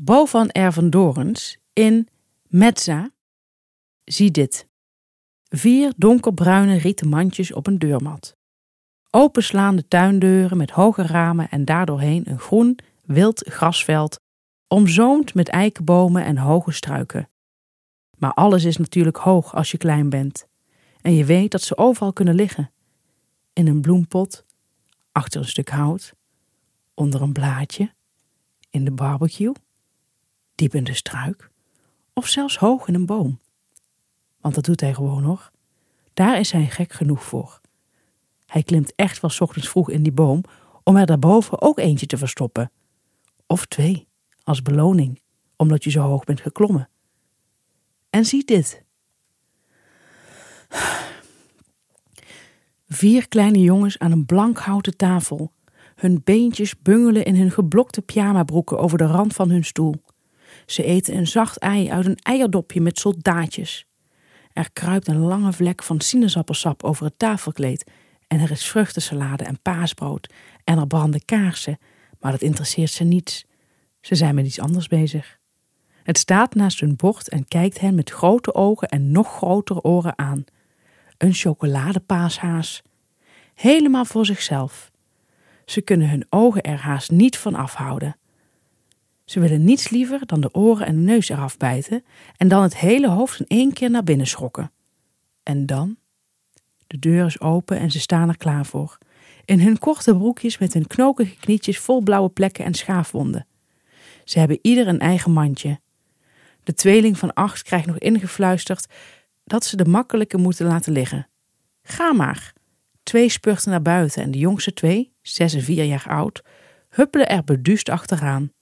Bo van Ervendorens in Metza. Zie dit. Vier donkerbruine rieten mandjes op een deurmat. Openslaande tuindeuren met hoge ramen en daardoorheen een groen, wild grasveld, omzoomd met eikenbomen en hoge struiken. Maar alles is natuurlijk hoog als je klein bent. En je weet dat ze overal kunnen liggen. In een bloempot, achter een stuk hout, onder een blaadje, in de barbecue, diep in de struik of zelfs hoog in een boom. Want dat doet hij gewoon hoor. Daar is hij gek genoeg voor. Hij klimt echt wel ochtends vroeg in die boom om er daarboven ook eentje te verstoppen. Of twee, als beloning, omdat je zo hoog bent geklommen. En zie dit. Vier kleine jongens aan een blank houten tafel. Hun beentjes bungelen in hun geblokte pyjamabroeken over de rand van hun stoel. Ze eten een zacht ei uit een eierdopje met soldaatjes. Er kruipt een lange vlek van sinaasappelsap over het tafelkleed en er is vruchtensalade en paasbrood en er branden kaarsen, maar dat interesseert ze niets. Ze zijn met iets anders bezig. Het staat naast hun bord en kijkt hen met grote ogen en nog grotere oren aan. Een chocoladepaashaas. Helemaal voor zichzelf. Ze kunnen hun ogen er haast niet van afhouden. Ze willen niets liever dan de oren en de neus eraf bijten en dan het hele hoofd in één keer naar binnen schrokken. En dan? De deur is open en ze staan er klaar voor. In hun korte broekjes met hun knokige knietjes vol blauwe plekken en schaafwonden. Ze hebben ieder een eigen mandje. De tweeling van acht krijgt nog ingefluisterd dat ze de makkelijke moeten laten liggen. Ga maar. Twee spurten naar buiten en de jongste twee, zes en vier jaar oud, huppelen er beduust achteraan.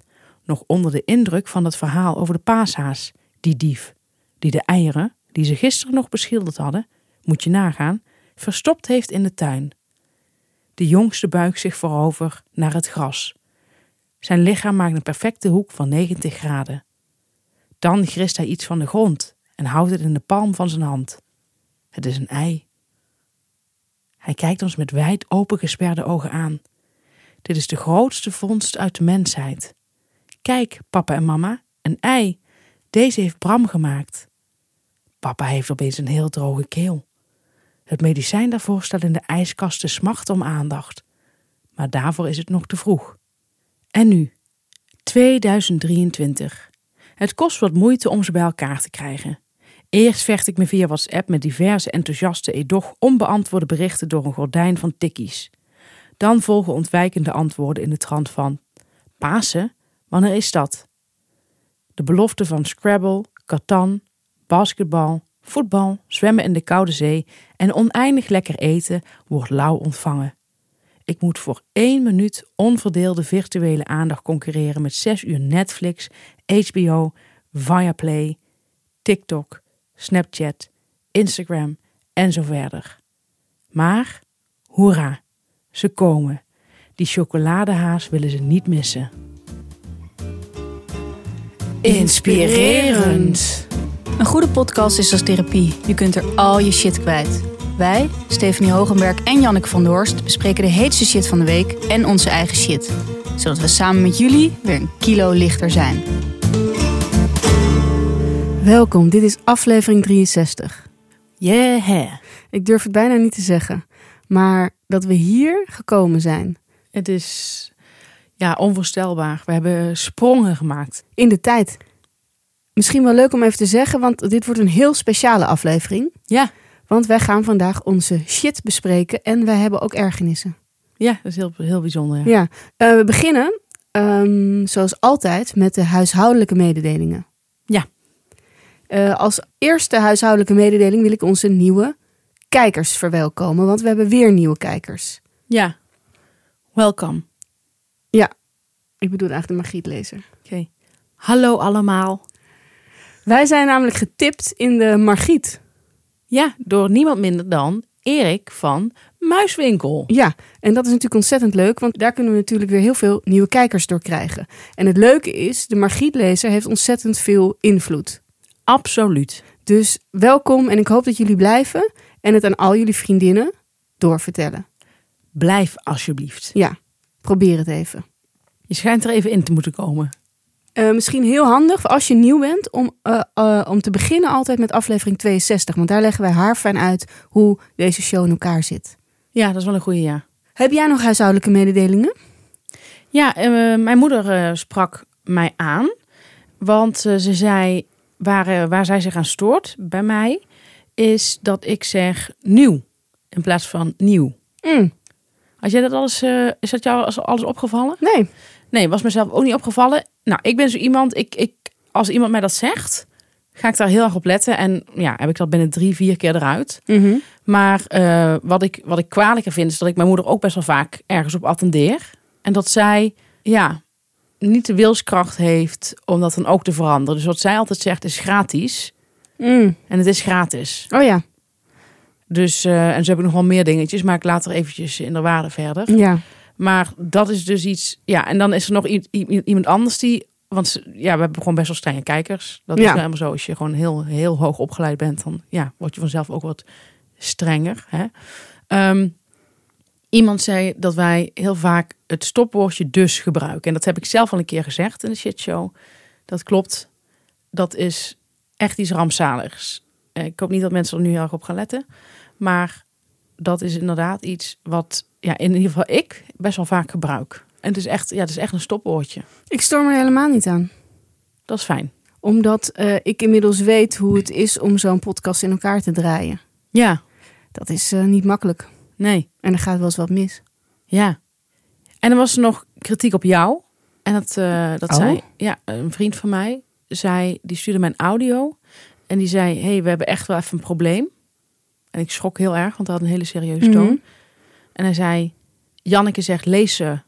Nog onder de indruk van het verhaal over de paashaas, die dief, die de eieren, die ze gisteren nog beschilderd hadden, moet je nagaan, verstopt heeft in de tuin. De jongste buigt zich voorover naar het gras. Zijn lichaam maakt een perfecte hoek van 90 graden. Dan grist hij iets van de grond en houdt het in de palm van zijn hand. Het is een ei. Hij kijkt ons met wijd opengesperde ogen aan. Dit is de grootste vondst uit de mensheid. Kijk, papa en mama, een ei. Deze heeft Bram gemaakt. Papa heeft opeens een heel droge keel. Het medicijn daarvoor staat in de ijskast te smachten om aandacht. Maar daarvoor is het nog te vroeg. En nu? 2023. Het kost wat moeite om ze bij elkaar te krijgen. Eerst vecht ik me via WhatsApp met diverse enthousiaste, edoch onbeantwoorde berichten door een gordijn van tikkies. Dan volgen ontwijkende antwoorden in de trant van: Pasen? Wanneer is dat? De belofte van Scrabble, Catan, basketbal, voetbal, zwemmen in de koude zee en oneindig lekker eten wordt lauw ontvangen. Ik moet voor één minuut onverdeelde virtuele aandacht concurreren met zes uur Netflix, HBO, Viaplay, TikTok, Snapchat, Instagram en zo verder. Maar, hoera, ze komen. Die chocoladehaas willen ze niet missen. Inspirerend. Een goede podcast is als therapie. Je kunt er al je shit kwijt. Wij, Stephanie Hogenberg en Janneke van Doorst, bespreken de heetste shit van de week en onze eigen shit. Zodat we samen met jullie weer een kilo lichter zijn. Welkom, dit is aflevering 63. Yeah! Ik durf het bijna niet te zeggen, maar dat we hier gekomen zijn. Het is ja, onvoorstelbaar. We hebben sprongen gemaakt. In de tijd. Misschien wel leuk om even te zeggen, want dit wordt een heel speciale aflevering. Ja, Want wij gaan vandaag onze shit bespreken en wij hebben ook ergernissen. ja dat is heel, heel bijzonder. Ja. Ja, eh, we beginnen ehm, zoals altijd met de huishoudelijke mededelingen. Ja. Eh, als eerste huishoudelijke mededeling wil ik onze nieuwe kijkers verwelkomen, want we hebben weer nieuwe kijkers. ja. Welkom. Ik bedoel eigenlijk de Margrietlezer. Oké. Hallo allemaal. Wij zijn namelijk getipt in de Margriet. Ja, door niemand minder dan Erik van Muiswinkel. Ja, en dat is natuurlijk ontzettend leuk, want daar kunnen we natuurlijk weer heel veel nieuwe kijkers door krijgen. En het leuke is, de Margrietlezer heeft ontzettend veel invloed. Absoluut. Dus welkom en ik hoop dat jullie blijven en het aan al jullie vriendinnen doorvertellen. Blijf alsjeblieft. Ja, probeer het even. Je schijnt er even in te moeten komen. Eh, misschien heel handig als je nieuw bent om, eh, eh, om te beginnen altijd met aflevering 62. Want daar leggen wij haar fijn uit hoe deze show in elkaar zit. Ja, dat is wel een goede ja. Heb jij nog huishoudelijke mededelingen? Ja, mijn moeder sprak mij aan. Want ze zei, waar, waar zij zich aan stoort bij mij, is dat ik zeg nieuw in plaats van nieuw. Mm, Had jij dat alles, is dat jou alles, alles opgevallen? nee. Nee, was mezelf ook niet opgevallen. Nou, ik ben zo iemand, ik, ik, als iemand mij dat zegt, ga ik daar heel erg op letten. En ja, heb ik dat binnen drie, vier keer eruit. Mhm. Maar eh, wat, ik, wat ik kwalijker vind, is dat ik mijn moeder ook best wel vaak ergens op attendeer. En dat zij, ja, niet de wilskracht heeft om dat dan ook te veranderen. Dus wat zij altijd zegt is gratis. Mm. En het is gratis. Oh ja. Dus, eh, en zo heb ik nog wel meer dingetjes, maar ik laat er eventjes in de waarde verder. Ja. Maar dat is dus iets, ja, en dan is er nog iemand anders die, want ja, we hebben gewoon best wel strenge kijkers. Dat is Ja. nou helemaal zo. Als je gewoon heel, heel hoog opgeleid bent, dan ja, word je vanzelf ook wat strenger. Hè? Ehm, iemand zei dat wij heel vaak het stopwoordje dus gebruiken. En dat heb ik zelf al een keer gezegd in de shitshow. Dat klopt. Dat is echt iets rampzaligs. Eh, Ik hoop niet dat mensen er nu heel erg op gaan letten. Maar dat is inderdaad iets wat ja, in ieder geval ik best wel vaak gebruik. En het is echt, ja, het is echt een stopwoordje. Ik stoor me er helemaal niet aan. Dat is fijn. Omdat eh, ik inmiddels weet hoe het is om zo'n podcast in elkaar te draaien. Ja, Dat is eh, niet makkelijk. nee, En er gaat wel eens wat mis. ja. En er was nog kritiek op jou. En dat, eh, dat Oh. zei, ja, een vriend van mij, zei, die stuurde mij een audio. En die zei, hey, we hebben echt wel even een probleem. En ik schrok heel erg, want hij had een hele serieuze toon. Mhm. En hij zei, Janneke zegt, lees ze.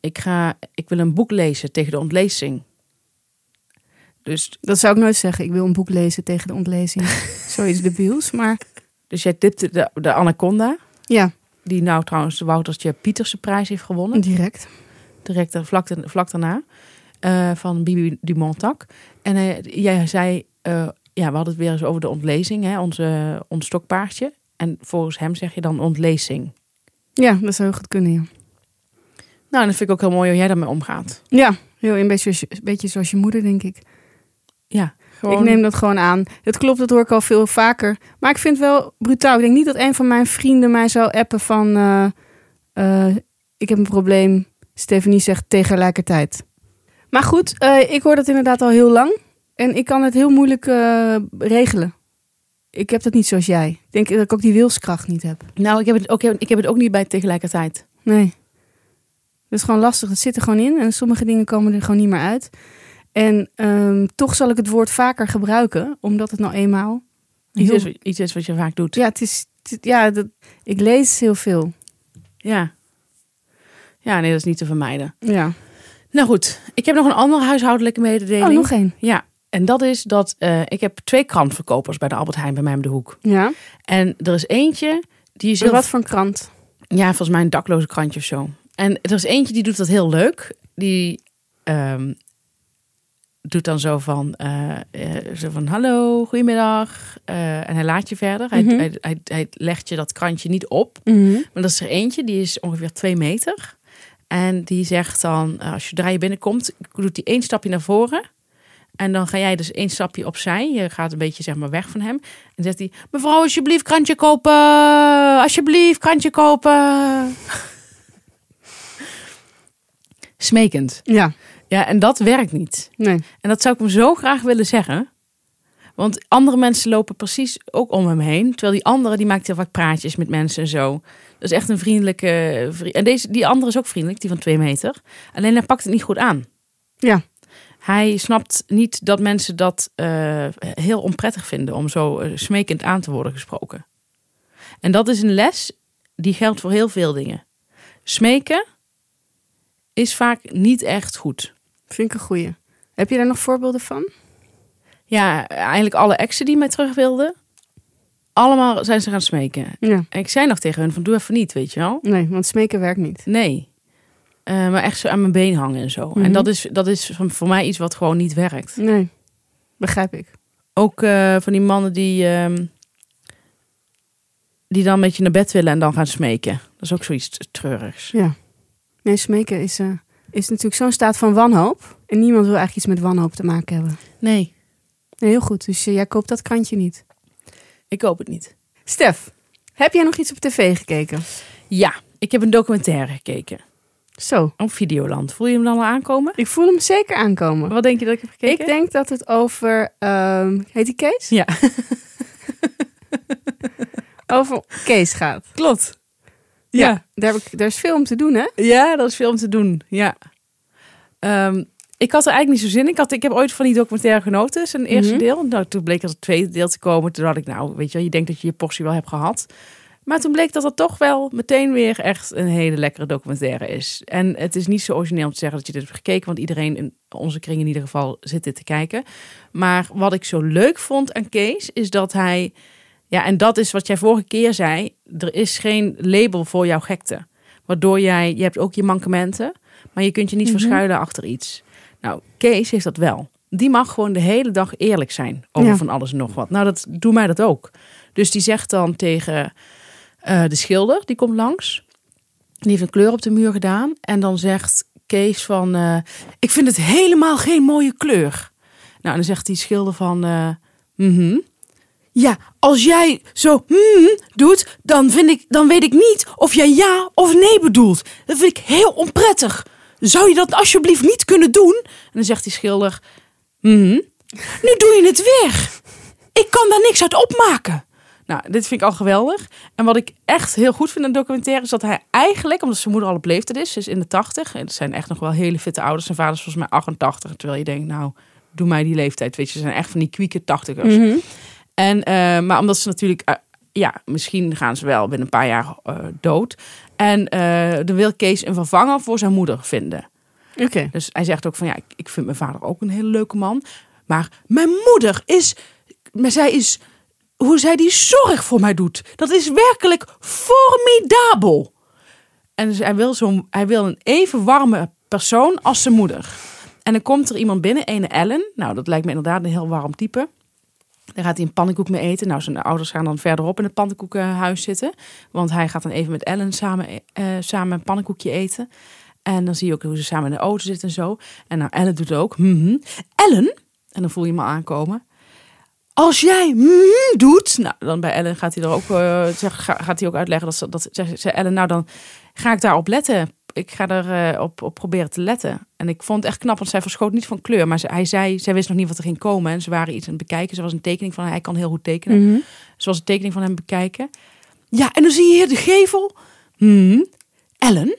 Ik, ga, ik wil een boek lezen tegen de ontlezing. Dus, Dat zou ik nooit zeggen. Ik wil een boek lezen tegen de ontlezing. Zoiets debiels. Maar dus jij tipte de, de Anaconda. ja, Die nou trouwens de Woutertje Pieterse prijs heeft gewonnen. direct. Direct er- vlak, vlak daarna. eh, van Bibi Dumontac. En eh, jij zei, eh, ja, we hadden het weer eens over de ontlezing. Hè, onze, ons stokpaardje. En volgens hem zeg je dan ontlezing. Ja, dat zou heel goed kunnen, ja. Nou, dat vind ik ook heel mooi hoe jij daarmee omgaat. Ja, heel een beetje, zoals- een beetje zoals je moeder, denk ik. Ja, gewoon... Ik neem dat gewoon aan. Het klopt, dat hoor ik al veel vaker. Maar ik vind het wel brutaal. Ik denk niet dat een van mijn vrienden mij zou appen van... eh, eh, ik heb een probleem. Stefanie zegt tegelijkertijd. Maar goed, eh, ik hoor dat inderdaad al heel lang. En ik kan het heel moeilijk regelen. Ik heb dat niet zoals jij. Ik denk dat ik ook die wilskracht niet heb. Nou, ik heb, het ook, ik heb het ook niet bij tegelijkertijd. Nee. Dat is gewoon lastig. Het zit er gewoon in. En sommige dingen komen er gewoon niet meer uit. En ehm, toch zal ik het woord vaker gebruiken. Omdat het nou eenmaal... Iets heel- is, iets is wat je vaak doet. Ja, het is, het- ja dat, ik lees heel veel. Ja. Ja, nee, dat is niet te vermijden. Ja. Nou goed, ik heb nog een andere huishoudelijke mededeling. Oh, nog één. Ja, en dat is dat eh, ik heb twee krantverkopers bij de Albert Heijn bij mij om de hoek. Ja. En er is eentje die is heel... wat voor een krant? Ja, volgens mij een dakloze krantje of zo. En er is eentje die doet dat heel leuk. Die ehm, doet dan zo van, eh, eh, zo van hallo, goedemiddag. En hij laat je verder. Hij, Mhm. hij, hij, hij legt je dat krantje niet op. Mhm. Maar dat is er eentje, die is ongeveer twee meter. En die zegt dan, als je draaien binnenkomt, doet hij één stapje naar voren. En dan ga jij dus één stapje opzij. Je gaat een beetje zeg maar weg van hem. En zegt hij, mevrouw, alsjeblieft krantje kopen. Alsjeblieft krantje kopen. Smekend. Ja. Ja, en dat werkt niet. Nee. En dat zou ik hem zo graag willen zeggen. Want andere mensen lopen precies ook om hem heen. Terwijl die andere, die maakt heel vaak praatjes met mensen en zo. Dat is echt een vriendelijke vriend. En deze, die andere is ook vriendelijk, die van twee meter. Alleen hij pakt het niet goed aan. Ja. Hij snapt niet dat mensen dat eh, heel onprettig vinden om zo eh, smekend aan te worden gesproken. En dat is een les die geldt voor heel veel dingen. Smeken is vaak niet echt goed. Vind ik een goeie. Heb je daar nog voorbeelden van? Ja, eigenlijk alle exen die mij terug wilden, allemaal zijn ze gaan smeken. Ja. En ik zei nog tegen hun van doe even niet, weet je wel. Nee, want smeken werkt niet. Nee. Eh, maar echt zo aan mijn been hangen en zo. Mhm. En dat is, dat is voor mij iets wat gewoon niet werkt. Nee. Begrijp ik. Ook eh, van die mannen die, ehm, die dan met je naar bed willen en dan gaan smeken. Dat is ook zoiets treurigs. Ja. Nee, smeken is... eh, is natuurlijk zo'n staat van wanhoop. En niemand wil eigenlijk iets met wanhoop te maken hebben. Nee, Nee, heel goed. Dus jij koopt dat krantje niet. ik hoop het niet. Stef, heb jij nog iets op tv gekeken? Ja, ik heb een documentaire gekeken Zo, op Videoland. Voel je hem dan al aankomen? ik voel hem zeker aankomen. Wat denk je dat ik heb gekeken? Ik denk dat het over, ehm, heet die Kees? Ja, Over Kees gaat. klopt. Ja, Ja. Daar, heb ik, daar is veel om te doen, hè? Ja, dat is veel om te doen. Ja. Ehm, ik had er eigenlijk niet zo zin in. Ik, had, ik heb ooit van die documentaire genoten, zijn eerste Mhm. deel. Nou, toen bleek er het tweede deel te komen. Toen had ik, nou, weet je wel, je denkt dat je je portie wel hebt gehad. Maar toen bleek dat het toch wel meteen weer echt een hele lekkere documentaire is. En het is niet zo origineel om te zeggen dat je dit hebt gekeken, want iedereen in onze kring in ieder geval zit dit te kijken. Maar wat ik zo leuk vond aan Kees, is dat hij, ja, en dat is wat jij vorige keer zei, er is geen label voor jouw gekte. Waardoor jij, je hebt ook je mankementen, maar je kunt je niet Mhm. verschuilen achter iets. Nou, Kees heeft dat wel. Die mag gewoon de hele dag eerlijk zijn over Ja. van alles en nog wat. Nou, dat doet mij dat ook. Dus die zegt dan tegen eh, de schilder, die komt langs. Die heeft een kleur op de muur gedaan. En dan zegt Kees van, eh, ik vind het helemaal geen mooie kleur. Nou, dan zegt die schilder van, mhm. Ja, als jij zo hmm doet, dan, vind ik, dan weet ik niet of jij ja of nee bedoelt. Dat vind ik heel onprettig. Zou je dat alsjeblieft niet kunnen doen? En dan zegt die schilder, mhm. Nu doe je het weer. Ik kan daar niks uit opmaken. Nou, dit vind ik al geweldig. En wat ik echt heel goed vind in de documentaire is dat hij eigenlijk, omdat zijn moeder al op leeftijd is, is in de 80. En het zijn echt nog wel hele fitte ouders. Zijn vader is volgens mij 88. Terwijl je denkt, nou, doe mij die leeftijd. Weet je, ze zijn echt van die kwieke tachtigers. Mhm. En, eh, maar omdat ze natuurlijk, eh, ja, misschien gaan ze wel binnen een paar jaar eh, dood. En dan wil Kees een vervanger voor zijn moeder vinden. Oké. Dus hij zegt ook van ja, ik, ik vind mijn vader ook een hele leuke man. Maar mijn moeder is, maar zij is, hoe zij die zorg voor mij doet, dat is werkelijk formidabel. En dus hij wil, zo'n, hij wil een even warme persoon als zijn moeder. En dan komt er iemand binnen, ene Ellen. Nou, dat lijkt me inderdaad een heel warm type. Daar gaat hij een pannenkoek mee eten. Nou, zijn ouders gaan dan verderop in het pannenkoekenhuis zitten. Want hij gaat dan even met Ellen samen, eh, samen een pannenkoekje eten. En dan zie je ook hoe ze samen in de auto zitten en zo. En nou, Ellen doet het ook. mhm. Ellen, en dan voel je al aankomen. Als jij mhm doet, nou dan bij Ellen gaat hij er ook, eh, zeg, ga- gaat hij ook uitleggen dat ze dat zegt zei Ellen, nou dan ga ik daarop letten. Ik ga er eh, op, op proberen te letten. En ik vond het echt knap, want zij verschoot niet van kleur. Maar ze, hij zei, zij wist nog niet wat er ging komen. En ze waren iets aan het bekijken. Ze was een tekening van, hij kan heel goed tekenen. Mhm. Ze was een tekening van hem bekijken. Ja, en dan zie je hier de gevel. Hmm, Ellen.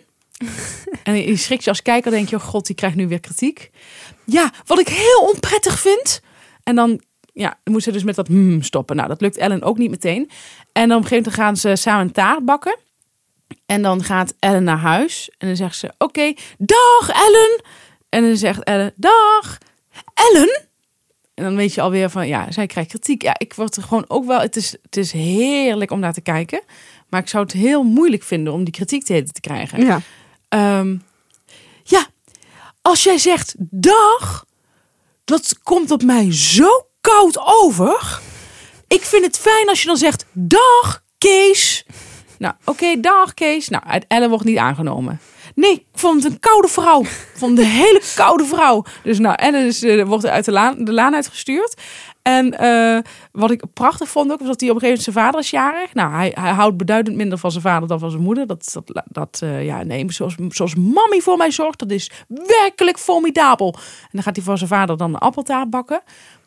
en je schrikt je als kijker, denk je, oh god, die krijgt nu weer kritiek. Ja, wat ik heel onprettig vind. En dan, ja, dan moet ze dus met dat hmm stoppen. Nou, dat lukt Ellen ook niet meteen. En dan op een gegeven moment gaan ze samen een taart bakken. En dan gaat Ellen naar huis. En dan zegt ze, oké, dag Ellen. En dan zegt Ellen, dag Ellen. En dan weet je alweer van, ja, zij krijgt kritiek. Ja, ik word er gewoon ook wel, het is, het is heerlijk om naar te kijken. Maar ik zou het heel moeilijk vinden om die kritiek te, te krijgen. Ja. Ehm, ja, als jij zegt dag, dat komt op mij zo koud over. Ik vind het fijn als je dan zegt dag Kees. Nou, oké, dag Kees. Nou, uit Ellen wordt niet aangenomen. Nee, ik vond het een koude vrouw. Het een hele koude vrouw. Dus nou, Ellen is, eh, wordt uit de laan, de laan uitgestuurd. En eh, wat ik prachtig vond ook, was dat hij op een gegeven moment zijn vader is jarig. Nou, hij, hij houdt beduidend minder van zijn vader dan van zijn moeder. Dat, dat, dat eh, ja, nee, zoals, zoals mammy voor mij zorgt, dat is werkelijk formidabel. En dan gaat hij voor zijn vader dan een appeltaart bakken.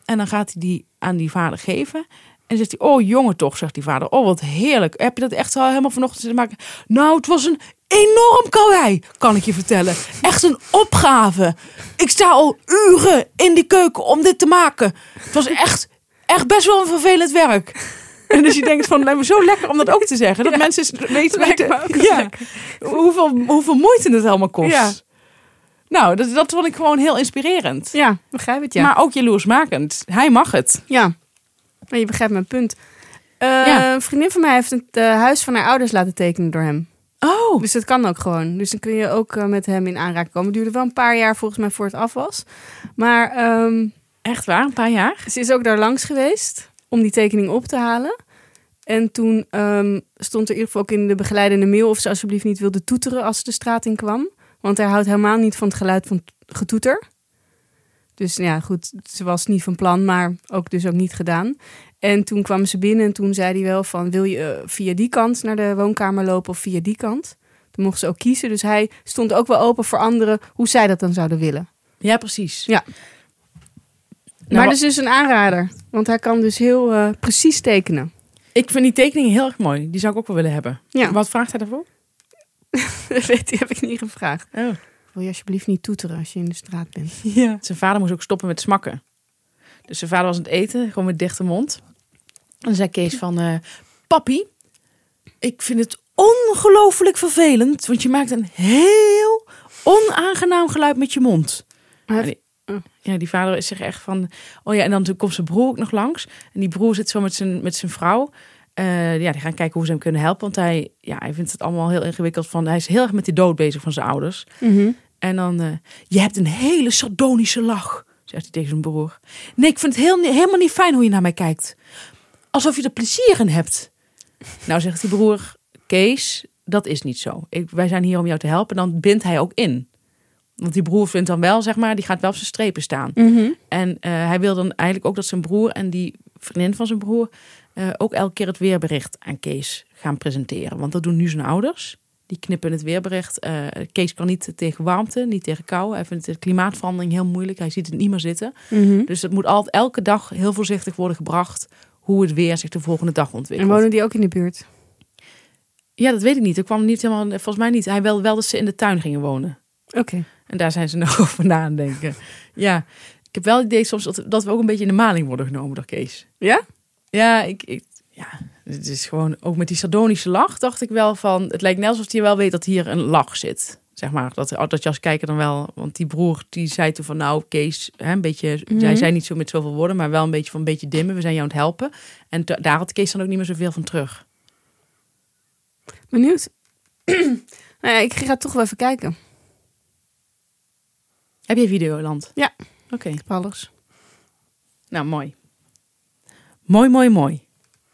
En dan gaat hij die aan die vader geven. En zegt hij, oh jongen toch, zegt die vader. Oh, wat heerlijk. Heb je dat echt al helemaal vanochtend zitten maken? Nou, het was een enorm karwei, kan ik je vertellen. Echt een opgave. Ik sta al uren in die keuken om dit te maken. Het was echt, echt best wel een vervelend werk. En dus je denkt van, lijkt me zo lekker om dat ook te zeggen. Dat mensen weten, weten ja, lekker. hoeveel, hoeveel moeite het allemaal kost. Ja. Nou, dat, dat vond ik gewoon heel inspirerend. ja, begrijp het, ja. Maar ook jaloersmakend. Hij mag het. Ja, je begrijpt mijn punt. Eh, Ja. Een vriendin van mij heeft het eh, huis van haar ouders laten tekenen door hem. Oh, Dus dat kan ook gewoon. Dus dan kun je ook eh, met hem in aanraking komen. Het duurde wel een paar jaar volgens mij voor het af was. Maar ehm, echt waar? Een paar jaar? ze is ook daar langs geweest om die tekening op te halen. En toen ehm, stond er in ieder geval ook in de begeleidende mail of ze alsjeblieft niet wilde toeteren als ze de straat in kwam. Want hij houdt helemaal niet van het geluid van het getoeter. Dus ja, goed, ze was niet van plan, maar ook dus ook niet gedaan. En toen kwam ze binnen en toen zei hij wel van... wil je eh, via die kant naar de woonkamer lopen of via die kant? Toen mocht ze ook kiezen. Dus hij stond ook wel open voor anderen hoe zij dat dan zouden willen. Ja, precies. Ja. Nou, maar dat is dus een aanrader. Want hij kan dus heel eh, precies tekenen. Ik vind die tekeningen heel erg mooi. Die zou ik ook wel willen hebben. Ja, Wat vraagt hij daarvoor? dat weet, die heb ik niet gevraagd. Oh. Wil je alsjeblieft niet toeteren als je in de straat bent? Ja. Zijn vader moest ook stoppen met smakken. Dus zijn vader was aan het eten, gewoon met dichte mond. En dan zei Kees van... eh Papi, ik vind het ongelooflijk vervelend... want je maakt een heel onaangenaam geluid met je mond. Ja, die, ja, die vader is zich echt van... Oh ja, en dan toen komt zijn broer ook nog langs. En die broer zit zo met zijn, met zijn vrouw. Eh, ja, die gaan kijken hoe ze hem kunnen helpen. Want hij, ja, hij vindt het allemaal heel ingewikkeld. Van, hij is heel erg met die dood bezig van zijn ouders. Mhm. En dan, eh, je hebt een hele sardonische lach, zegt hij tegen zijn broer. Nee, ik vind het heel, helemaal niet fijn hoe je naar mij kijkt. Alsof je er plezier in hebt. Nou, zegt die broer, Kees, dat is niet zo. Ik, wij zijn hier om jou te helpen. Dan bindt hij ook in. Want die broer vindt dan wel, zeg maar, die gaat wel op zijn strepen staan. Mhm. En eh, hij wil dan eigenlijk ook dat zijn broer en die vriendin van zijn broer eh, ook elke keer het weerbericht aan Kees gaan presenteren. Want dat doen nu zijn ouders. Die knippen het weerbericht. Eh, Kees kan niet tegen warmte, niet tegen kou. Hij vindt de klimaatverandering heel moeilijk. Hij ziet het niet meer zitten. Mhm. Dus het moet altijd elke dag heel voorzichtig worden gebracht hoe het weer zich de volgende dag En ontwikkelt. wonen die ook in de buurt? Ja, dat weet ik niet. Ik kwam niet helemaal, volgens mij niet. Hij wilde wel dat ze in de tuin gingen wonen. Oké. En daar zijn ze nog over na aan denken. Ja, ik heb wel het idee soms dat, dat we ook een beetje in de maling worden genomen door Kees. Ja? Ja, ik, ik, ja, het is gewoon ook met die sardonische lach dacht ik wel van, het lijkt net alsof hij wel weet dat hier een lach zit. Zeg maar, dat, dat je als kijker dan wel, want die broer die zei toen van nou Kees, hè, een beetje, Mhm. zij zei niet zo met zoveel woorden, maar wel een beetje van een beetje dimmen, we zijn jou aan het helpen. En da- daar had Kees dan ook niet meer zoveel van terug. Benieuwd. nou ja, ik ga toch wel even kijken. Heb je Videoland? Ja. Oké, Op alles. nou mooi. Mooi, mooi, mooi.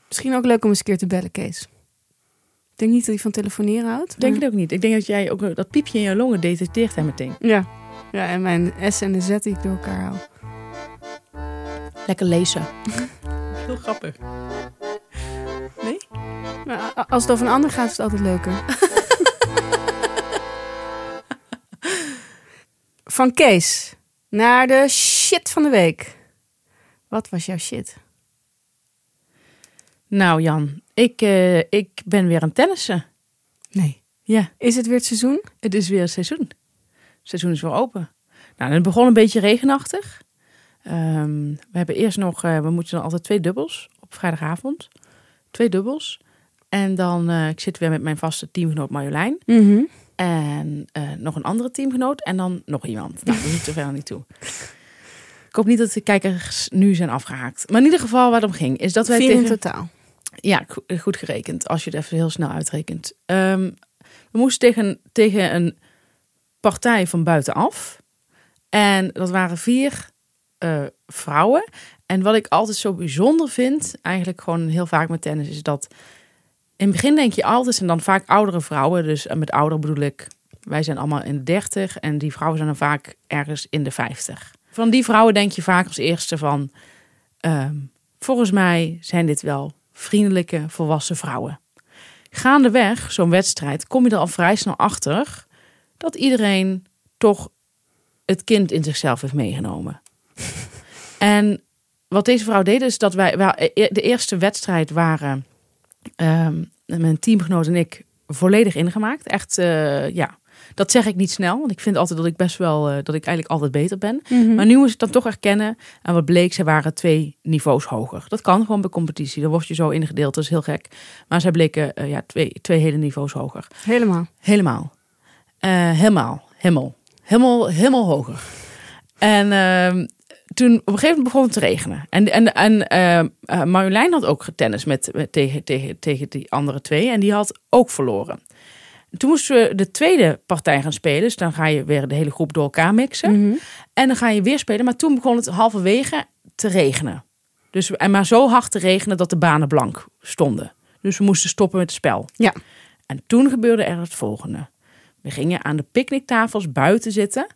Misschien ook leuk om eens een keer te bellen, Kees. Ik denk niet dat hij van telefoneren houdt. Denk maar- het ook niet. Ik denk dat jij ook dat piepje in je longen detecteert hij meteen. Ja. Ja, en mijn S en de Z die ik door elkaar hou. Lekker lezen. Heel grappig. Nee? Maar a- als het over een ander gaat, is het altijd leuker. van Kees naar de shit van de week. Wat was jouw shit? Nou Jan, ik, eh, ik ben weer aan tennissen. Nee. Ja, Is het weer het seizoen? het is weer het seizoen. Het seizoen is weer open. Nou, het begon een beetje regenachtig. Ehm, we hebben eerst nog, eh, we moeten dan altijd twee dubbels op vrijdagavond. Twee dubbels. En dan, eh, ik zit weer met mijn vaste teamgenoot Marjolein. En eh, nog een andere teamgenoot. En dan nog iemand. Nou, dat doet er verder niet toe. Ik hoop niet dat de kijkers nu zijn afgehaakt. Maar in ieder geval waar het om ging, is dat wij Vier in totaal. Ja, go- goed gerekend. Als je het even heel snel uitrekent. Ehm, we moesten tegen, tegen een partij van buitenaf. En dat waren vier eh, vrouwen. En wat ik altijd zo bijzonder vind, eigenlijk gewoon heel vaak met tennis, is dat in het begin denk je altijd, en dan vaak oudere vrouwen. Dus eh, met ouder bedoel ik, wij zijn allemaal in de dertig en die vrouwen zijn dan vaak ergens in de vijftig. Van die vrouwen denk je vaak als eerste van, ehm, volgens mij zijn dit wel vriendelijke, volwassen vrouwen. Gaandeweg, zo'n wedstrijd, kom je er al vrij snel achter dat iedereen toch het kind in zichzelf heeft meegenomen. en wat deze vrouw deed, is dat wij, wij de eerste wedstrijd waren ehm, mijn teamgenoot en ik volledig ingemaakt. Echt, eh, ja, dat zeg ik niet snel, want ik vind altijd dat ik best wel, eh, dat ik eigenlijk altijd beter ben. Maar nu moest ik dan toch erkennen. En wat bleek, ze waren twee niveaus hoger. Dat kan gewoon bij competitie. Dan word je zo ingedeeld, dat is heel gek. Maar zij bleken eh, ja, twee, twee hele niveaus hoger. Helemaal. Helemaal. Eh, helemaal. Helemaal. Helemaal, helemaal hoger. En ehm, toen op een gegeven moment begon het te regenen. En, en, en Marjolein had ook getennis met, met, tegen, tegen, tegen die andere twee. En die had ook verloren. Toen moesten we de tweede partij gaan spelen. Dus dan ga je weer de hele groep door elkaar mixen. Mhm. En dan ga je weer spelen. Maar toen begon het halverwege te regenen. Dus, en maar zo hard te regenen dat de banen blank stonden. Dus we moesten stoppen met het spel. Ja. En toen gebeurde er het volgende. We gingen aan de picknicktafels buiten zitten.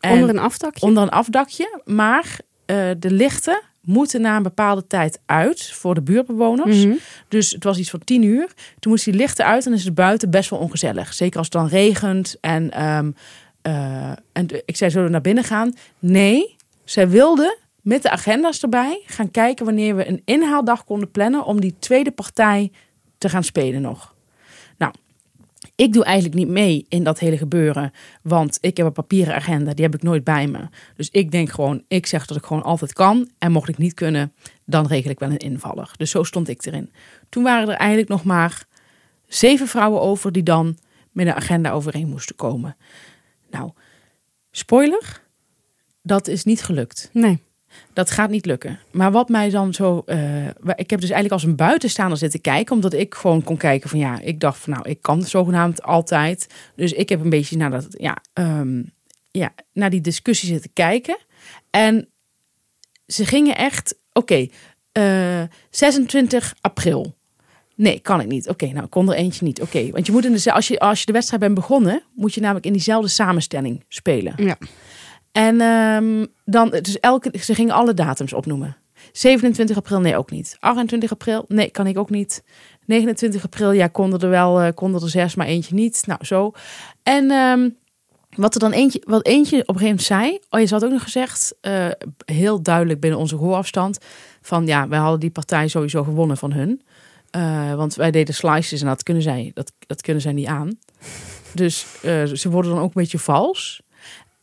En- Onder een aftakje. onder een afdakje. Maar eh, de lichten moeten na een bepaalde tijd uit voor de buurtbewoners. Mhm. Dus het was iets van tien uur. Toen moest die lichten uit en is het buiten best wel ongezellig. Zeker als het dan regent. En, ehm, eh, en ik zei, zullen we naar binnen gaan? Nee, zij wilde met de agenda's erbij gaan kijken wanneer we een inhaaldag konden plannen om die tweede partij te gaan spelen nog. Ik doe eigenlijk niet mee in dat hele gebeuren, want ik heb een papieren agenda, die heb ik nooit bij me. Dus ik denk gewoon, ik zeg dat ik gewoon altijd kan. En mocht ik niet kunnen, dan regel ik wel een invaller. Dus zo stond ik erin. Toen waren er eigenlijk nog maar zeven vrouwen over die dan met een agenda overeen moesten komen. Nou, spoiler, dat is niet gelukt. Nee. Dat gaat niet lukken. Maar wat mij dan zo. eh, ik heb dus eigenlijk als een buitenstaander zitten kijken. Omdat ik gewoon kon kijken van ja, ik dacht van nou, ik kan zogenaamd altijd. Dus ik heb een beetje naar, dat, ja, ehm, ja, naar die discussie zitten kijken. En ze gingen echt. Oké, eh, 26 april. Nee, kan ik niet. Oké, nou, kon er eentje niet. Oké, want je moet in de, als, je, als je de wedstrijd bent begonnen, moet je namelijk in diezelfde samenstelling spelen. Ja. En ehm, dan, dus elke, ze gingen alle datums opnoemen. 27 april, nee, ook niet. 28 april, nee, kan ik ook niet. 29 april, ja, konden er wel, eh, konden er zes, maar eentje niet. Nou, zo. En ehm, wat er dan eentje, wat eentje op een gegeven moment zei, oh, je had ook nog gezegd, eh, heel duidelijk binnen onze gehoorafstand, van ja, wij hadden die partij sowieso gewonnen van hun. Eh, want wij deden slices en dat kunnen zij, dat, dat kunnen zij niet aan. Dus ze worden dan ook een beetje vals.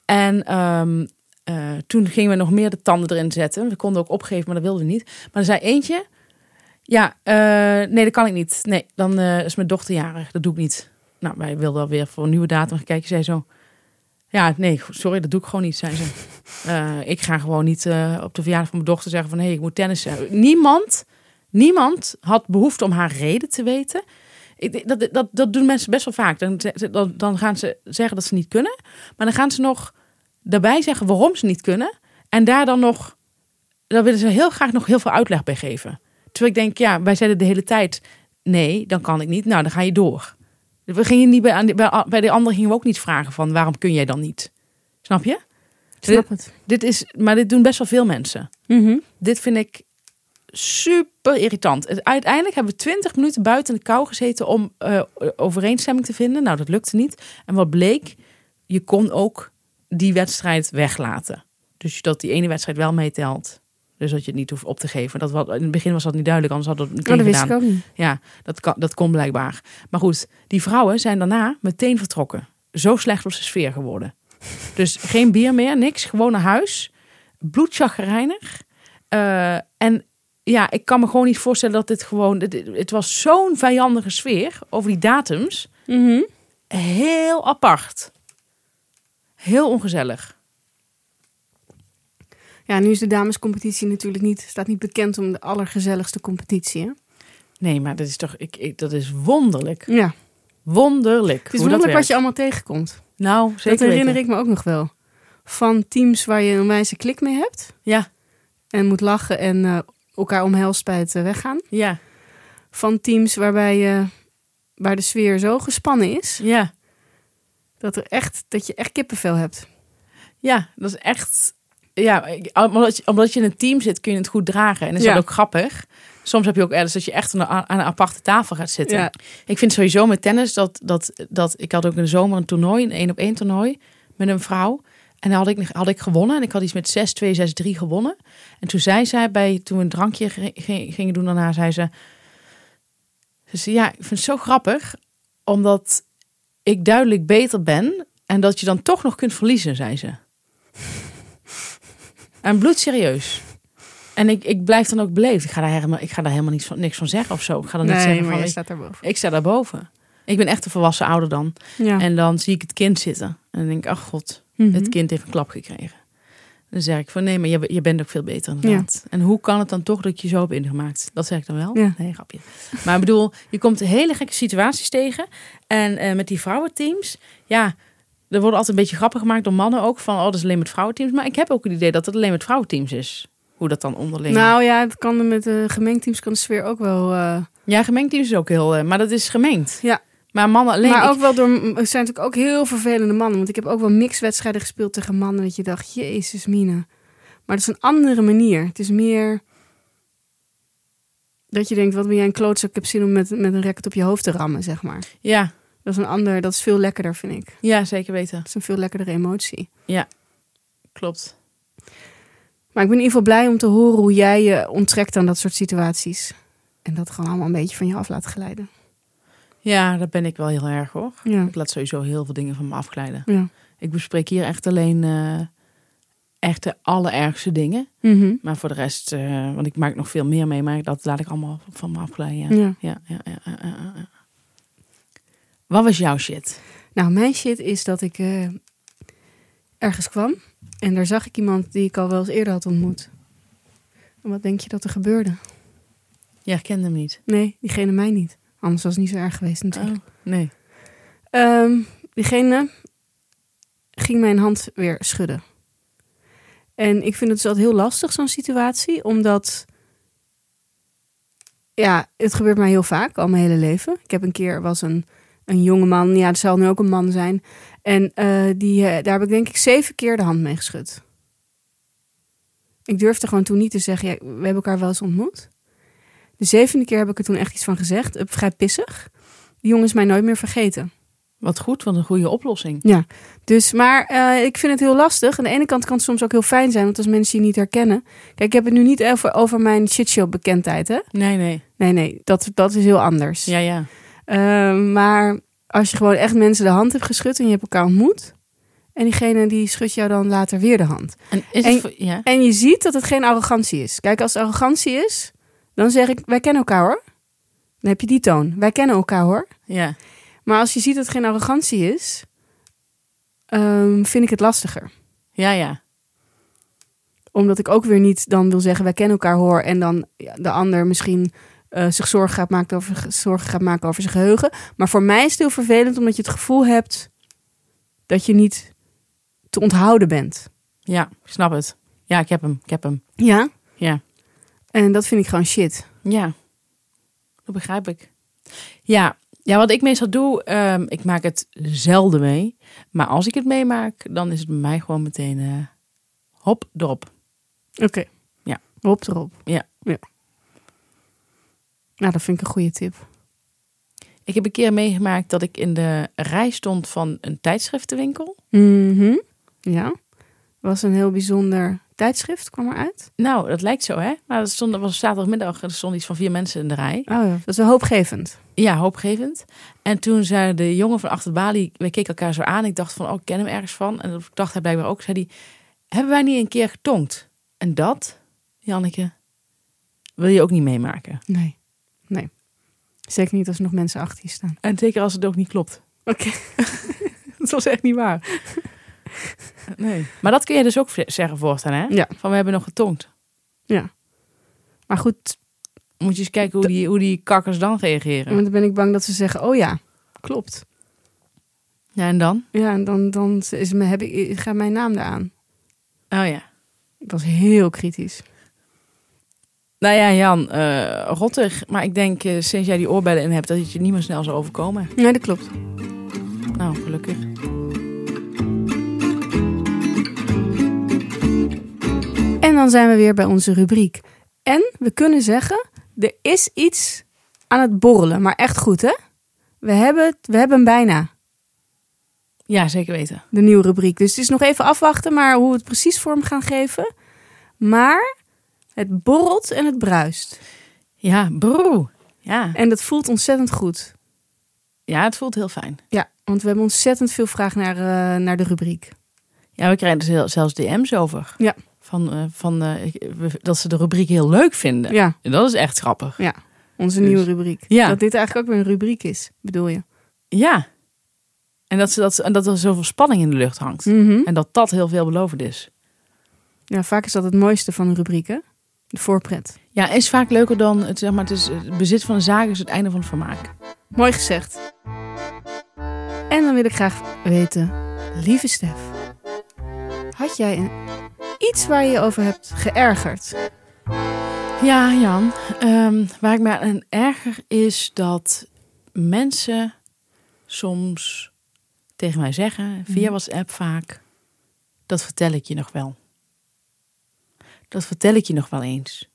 En ehm, eh, toen gingen we nog meer de tanden erin zetten. We konden ook opgeven, maar dat wilden we niet. Maar er zei eentje, ja, eh, nee, dat kan ik niet. Nee, dan eh, is mijn dochter jarig. Dat doe ik niet. Nou, wij wilden alweer voor een nieuwe datum gaan kijken. Zij zo, ja, nee, sorry, dat doe ik gewoon niet, zei ze. Ik ga gewoon niet op de verjaardag van mijn dochter zeggen van... hé, hey, ik moet tennissen. Niemand, niemand had behoefte om haar reden te weten. Ik, dat, dat, dat doen mensen best wel vaak. Dan, dan, dan gaan ze zeggen dat ze niet kunnen. Maar dan gaan ze nog daarbij zeggen waarom ze niet kunnen. En daar dan nog... Daar willen ze heel graag nog heel veel uitleg bij geven. Terwijl ik denk, ja, wij zeiden de hele tijd... nee, dan kan ik niet. Nou, dan ga je door. We gingen niet bij, bij, bij de anderen gingen we ook niet vragen van... waarom kun jij dan niet? Snap je? Snap het. Dit is, maar dit doen best wel veel mensen. Mhm. Dit vind ik super irritant. Uiteindelijk hebben we twintig minuten buiten de kou gezeten om eh, overeenstemming te vinden. Nou, dat lukte niet. En wat bleek, je kon ook die wedstrijd weglaten. Dus dat die ene wedstrijd wel meetelt. Dus dat je het niet hoeft op te geven. Dat, wat, in het begin was dat niet duidelijk, anders hadden we het Oh, meteen dat wist gedaan. ik ook niet. Ja, dat, kan, dat kon blijkbaar. Maar goed, die vrouwen zijn daarna meteen vertrokken. Zo slecht was de sfeer geworden. Dus geen bier meer, niks. Gewoon naar huis. Bloedchagrijnig. Eh, en ja, ik kan me gewoon niet voorstellen dat dit gewoon... Het, het was zo'n vijandige sfeer over die datums. Mhm. Heel apart. Heel ongezellig. Ja, nu is de damescompetitie natuurlijk niet, staat niet bekend om de allergezelligste competitie. Hè? Nee, maar dat is toch... Ik, ik, dat is wonderlijk. Ja, Wonderlijk. het is wonderlijk wat werkt. je allemaal tegenkomt. Nou, zeker dat herinner weten. ik me ook nog wel. Van teams waar je een wijze klik mee hebt. Ja, En moet lachen en eh, elkaar omhelst bij het eh, weggaan. ja, Van teams waarbij je, waar de sfeer zo gespannen is. ja. Dat, er echt, dat je echt kippenvel hebt. Ja, dat is echt. Ja, omdat je, omdat je in een team zit, kun je het goed dragen. En is Ja. dat ook grappig. Soms heb je ook ergens dat je echt aan een, aan een aparte tafel gaat zitten. Ja. Ik vind sowieso met tennis dat, dat, dat. Ik had ook in de zomer een toernooi, een één op één toernooi. Met een vrouw. En dan had ik, had ik gewonnen. En ik had iets met 6-2, 6-3 gewonnen. En toen zei zij bij, toen we een drankje ge- ge- gingen doen daarna, zei ze. Ze zei, ja, ik vind het zo grappig. Omdat ik duidelijk beter ben. En dat je dan toch nog kunt verliezen, zei ze. En bloedserieus. En ik, ik blijf dan ook beleefd. Ik ga daar helemaal, ik ga daar helemaal niks van, niks van zeggen of zo. Ik ga dan niet Nee, zeggen maar van, je ik, staat daarboven. ik sta daarboven. Ik ben echt een volwassen ouder dan. Ja. En dan zie ik het kind zitten. En dan denk ik, ach god, Mhm. het kind heeft een klap gekregen. Dan zeg ik van, nee, maar je, je bent ook veel beter inderdaad. En hoe kan het dan toch dat je zo heb ingemaakt? Dat zeg ik dan wel. Ja. Nee, grapje. Maar ik bedoel, je komt hele gekke situaties tegen. En eh, met die vrouwenteams, ja, er wordt altijd een beetje grappig gemaakt door mannen ook. Van, oh, dat is alleen met vrouwenteams. Maar ik heb ook het idee dat het alleen met vrouwenteams is. Hoe dat dan onderling. Nou ja, het kan met de gemengteams kan de sfeer ook wel. eh, ja, gemengd teams is ook heel, eh, maar dat is gemengd. Ja. Maar mannen alleen... maar ik- ook wel door... Er zijn natuurlijk ook heel vervelende mannen. Want ik heb ook wel mixwedstrijden gespeeld tegen mannen. Dat je dacht, jezus mina. Maar dat is een andere manier. Het is meer... Dat je denkt, wat ben jij een klootzak? Ik heb zin om met, met een racket op je hoofd te rammen, zeg maar. Ja, Dat is een ander... Dat is veel lekkerder, vind ik. ja, zeker weten. Dat is een veel lekkerdere emotie. Klopt. Maar ik ben in ieder geval blij om te horen hoe jij je onttrekt aan dat soort situaties. En dat gewoon allemaal een beetje van je af laat glijden. Ja, dat ben ik wel heel erg hoor. Ja. Ik laat sowieso heel veel dingen van me afglijden. Ja. Ik bespreek hier echt alleen eh, echt de allerergste dingen. Mhm. Maar voor de rest, eh, want ik maak nog veel meer mee, maar dat laat ik allemaal van me afglijden. Ja. ja. Ja, ja, ja, ja, ja, ja. Wat was jouw shit? Nou, mijn shit is dat ik eh, ergens kwam. En daar zag ik iemand die ik al wel eens eerder had ontmoet. En wat denk je dat er gebeurde? Je herkende hem niet. Nee, diegene mij niet. Anders was het niet zo erg geweest natuurlijk. Oh, nee. Ehm, diegene ging mijn hand weer schudden. En ik vind het dus altijd heel lastig, zo'n situatie. Omdat, ja, het gebeurt mij heel vaak, al mijn hele leven. Ik heb een keer, was een, een jonge man, ja, het zal nu ook een man zijn. En eh, die, eh, daar heb ik denk ik zeven keer de hand mee geschud. Ik durfde gewoon toen niet te zeggen, ja, we hebben elkaar wel eens ontmoet. De zevende keer heb ik er toen echt iets van gezegd, vrij pissig. Die jongen is mij nooit meer vergeten. Wat goed, wat een goede oplossing. Dus, maar eh, ik vind het heel lastig. Aan de ene kant kan het soms ook heel fijn zijn, want als mensen je niet herkennen. Kijk, ik heb het nu niet over, over mijn shitshow bekendheid, hè? Nee, nee. Nee, nee, dat, dat is heel anders. Ja, ja. Eh, maar als je gewoon echt mensen de hand hebt geschud en je hebt elkaar ontmoet. En diegene die schudt jou dan later weer de hand. En is En- het voor, ja? En je ziet dat het geen arrogantie is. Kijk, als het arrogantie is, dan zeg ik, wij kennen elkaar hoor. Dan heb je die toon. Wij kennen elkaar hoor. Ja. Maar als je ziet dat het geen arrogantie is, ehm, vind ik het lastiger. Ja, ja. Omdat ik ook weer niet dan wil zeggen, wij kennen elkaar hoor. En dan de ander misschien eh, zich zorgen gaat, maken over, zorgen gaat maken over zijn geheugen. Maar voor mij is het heel vervelend omdat je het gevoel hebt dat je niet te onthouden bent. Ja, ik snap het. Ja, ik heb hem. Ik heb hem. Ja? Ja. En dat vind ik gewoon shit. Ja. Dat begrijp ik. Ja. Ja, wat ik meestal doe, ehm, ik maak het zelden mee. Maar als ik het meemaak, dan is het bij mij gewoon meteen eh, hop, erop. Oké. Ja. Hop erop. Ja. ja. Nou, dat vind ik een goede tip. Ik heb een keer meegemaakt dat ik in de rij stond van een tijdschriftenwinkel. Mhm. Ja. Was een heel bijzonder tijdschrift, kwam eruit. Nou, dat lijkt zo, hè? Maar dat, stond, dat was zaterdagmiddag. Er stonden iets van vier mensen in de rij. Oh ja, dat is wel hoopgevend. Ja, hoopgevend. En toen zei de jongen van achter de balie, wij keken elkaar zo aan. Ik dacht van, oh, ik ken hem ergens van. En dat dacht hij blijkbaar ook. Zei hij, hebben wij niet een keer getongd? En dat, Janneke, wil je ook niet meemaken. Nee. Nee. Zeker niet als er nog mensen achter je staan. En zeker als het ook niet klopt. Oké. Dat was echt niet waar. Nee. Maar dat kun je dus ook zeggen voortaan, hè? Ja. Van, we hebben nog getongd. Maar goed, Moet je eens kijken hoe die, hoe die kakkers dan reageren. want dan ben ik bang dat ze zeggen, oh ja, klopt. Ja, en dan? Ja, en dan, dan is me, heb ik, gaat mijn naam eraan. Oh ja. Ik was heel kritisch. Nou ja, Jan, eh rottig. Maar ik denk, eh, sinds jij die oorbellen in hebt, dat het je niet meer snel zal overkomen. Nee, dat klopt. Nou, gelukkig. Dan zijn we weer bij onze rubriek. En we kunnen zeggen, er is iets aan het borrelen. Maar echt goed, hè? We hebben, het- we hebben hem bijna, Ja, zeker weten. de nieuwe rubriek. Dus het is nog even afwachten, maar hoe we het precies vorm gaan geven. Maar het borrelt en het bruist. Ja, broer. Ja. En dat voelt ontzettend goed. ja, het voelt heel fijn. Ja, want we hebben ontzettend veel vraag naar, eh, naar de rubriek. Ja, we krijgen er heel- zelfs DM's over. Ja. Van, eh, van, eh, dat ze de rubriek heel leuk vinden. Ja, En dat is echt grappig. onze Dus- nieuwe rubriek. Ja. Dat dit eigenlijk ook weer een rubriek is, bedoel je? Ja. En dat, ze, dat, ze- en dat er zoveel spanning in de lucht hangt. Mhm. En dat dat heel veelbelovend is. Ja, vaak is dat het mooiste van een rubriek, hè? De voorpret. Ja, is vaak leuker dan het, zeg maar, het, is, het bezit van een zaak is het einde van het vermaak. Mooi gezegd. En dan wil ik graag weten, lieve Stef, had jij een, iets waar je je over hebt geërgerd? Ja, Jan. ehm, waar ik me aan erger is dat mensen soms tegen mij zeggen, via Mhm. WhatsApp vaak, dat vertel ik je nog wel. Dat vertel ik je nog wel eens.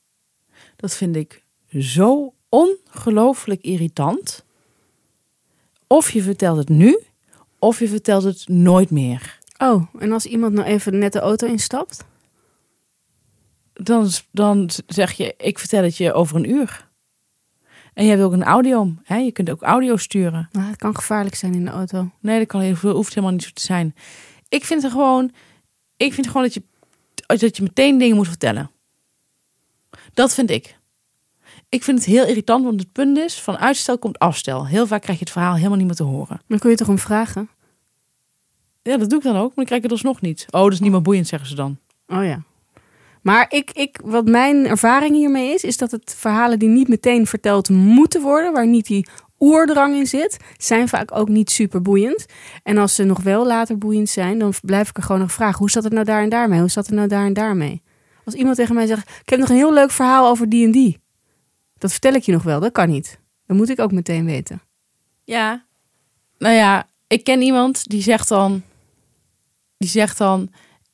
Dat vind ik zo ongelooflijk irritant. Of je vertelt het nu, of je vertelt het nooit meer. Oh, en als iemand nou even net de auto instapt? Dan, dan zeg je, ik vertel het je over een uur. En je hebt ook een audio. Hè? Je kunt ook audio sturen. Nou, het kan gevaarlijk zijn in de auto. Nee, dat kan, heel veel- hoeft helemaal niet zo te zijn. Ik vind er gewoon, ik vind gewoon dat je, dat je meteen dingen moet vertellen. Dat vind ik. Ik vind het heel irritant, want het punt is, van uitstel komt afstel. Heel vaak krijg je het verhaal helemaal niet meer te horen. Dan kun je toch om vragen? Ja, dat doe ik dan ook, maar dan krijg ik het alsnog niet. Oh, dat is niet meer boeiend, zeggen ze dan. Oh ja. Maar ik, ik, wat mijn ervaring hiermee is, is dat het verhalen die niet meteen verteld moeten worden, waar niet die oerdrang in zit, zijn vaak ook niet super boeiend. En als ze nog wel later boeiend zijn, dan blijf ik er gewoon nog vragen: hoe zat het nou daar en daarmee? Hoe zat het nou daar en daarmee? Als iemand tegen mij zegt: Ik heb nog een heel leuk verhaal over die en die. Dat vertel ik je nog wel, dat kan niet. Dat moet ik ook meteen weten. Ja. Nou ja, ik ken iemand die zegt dan, die zegt dan,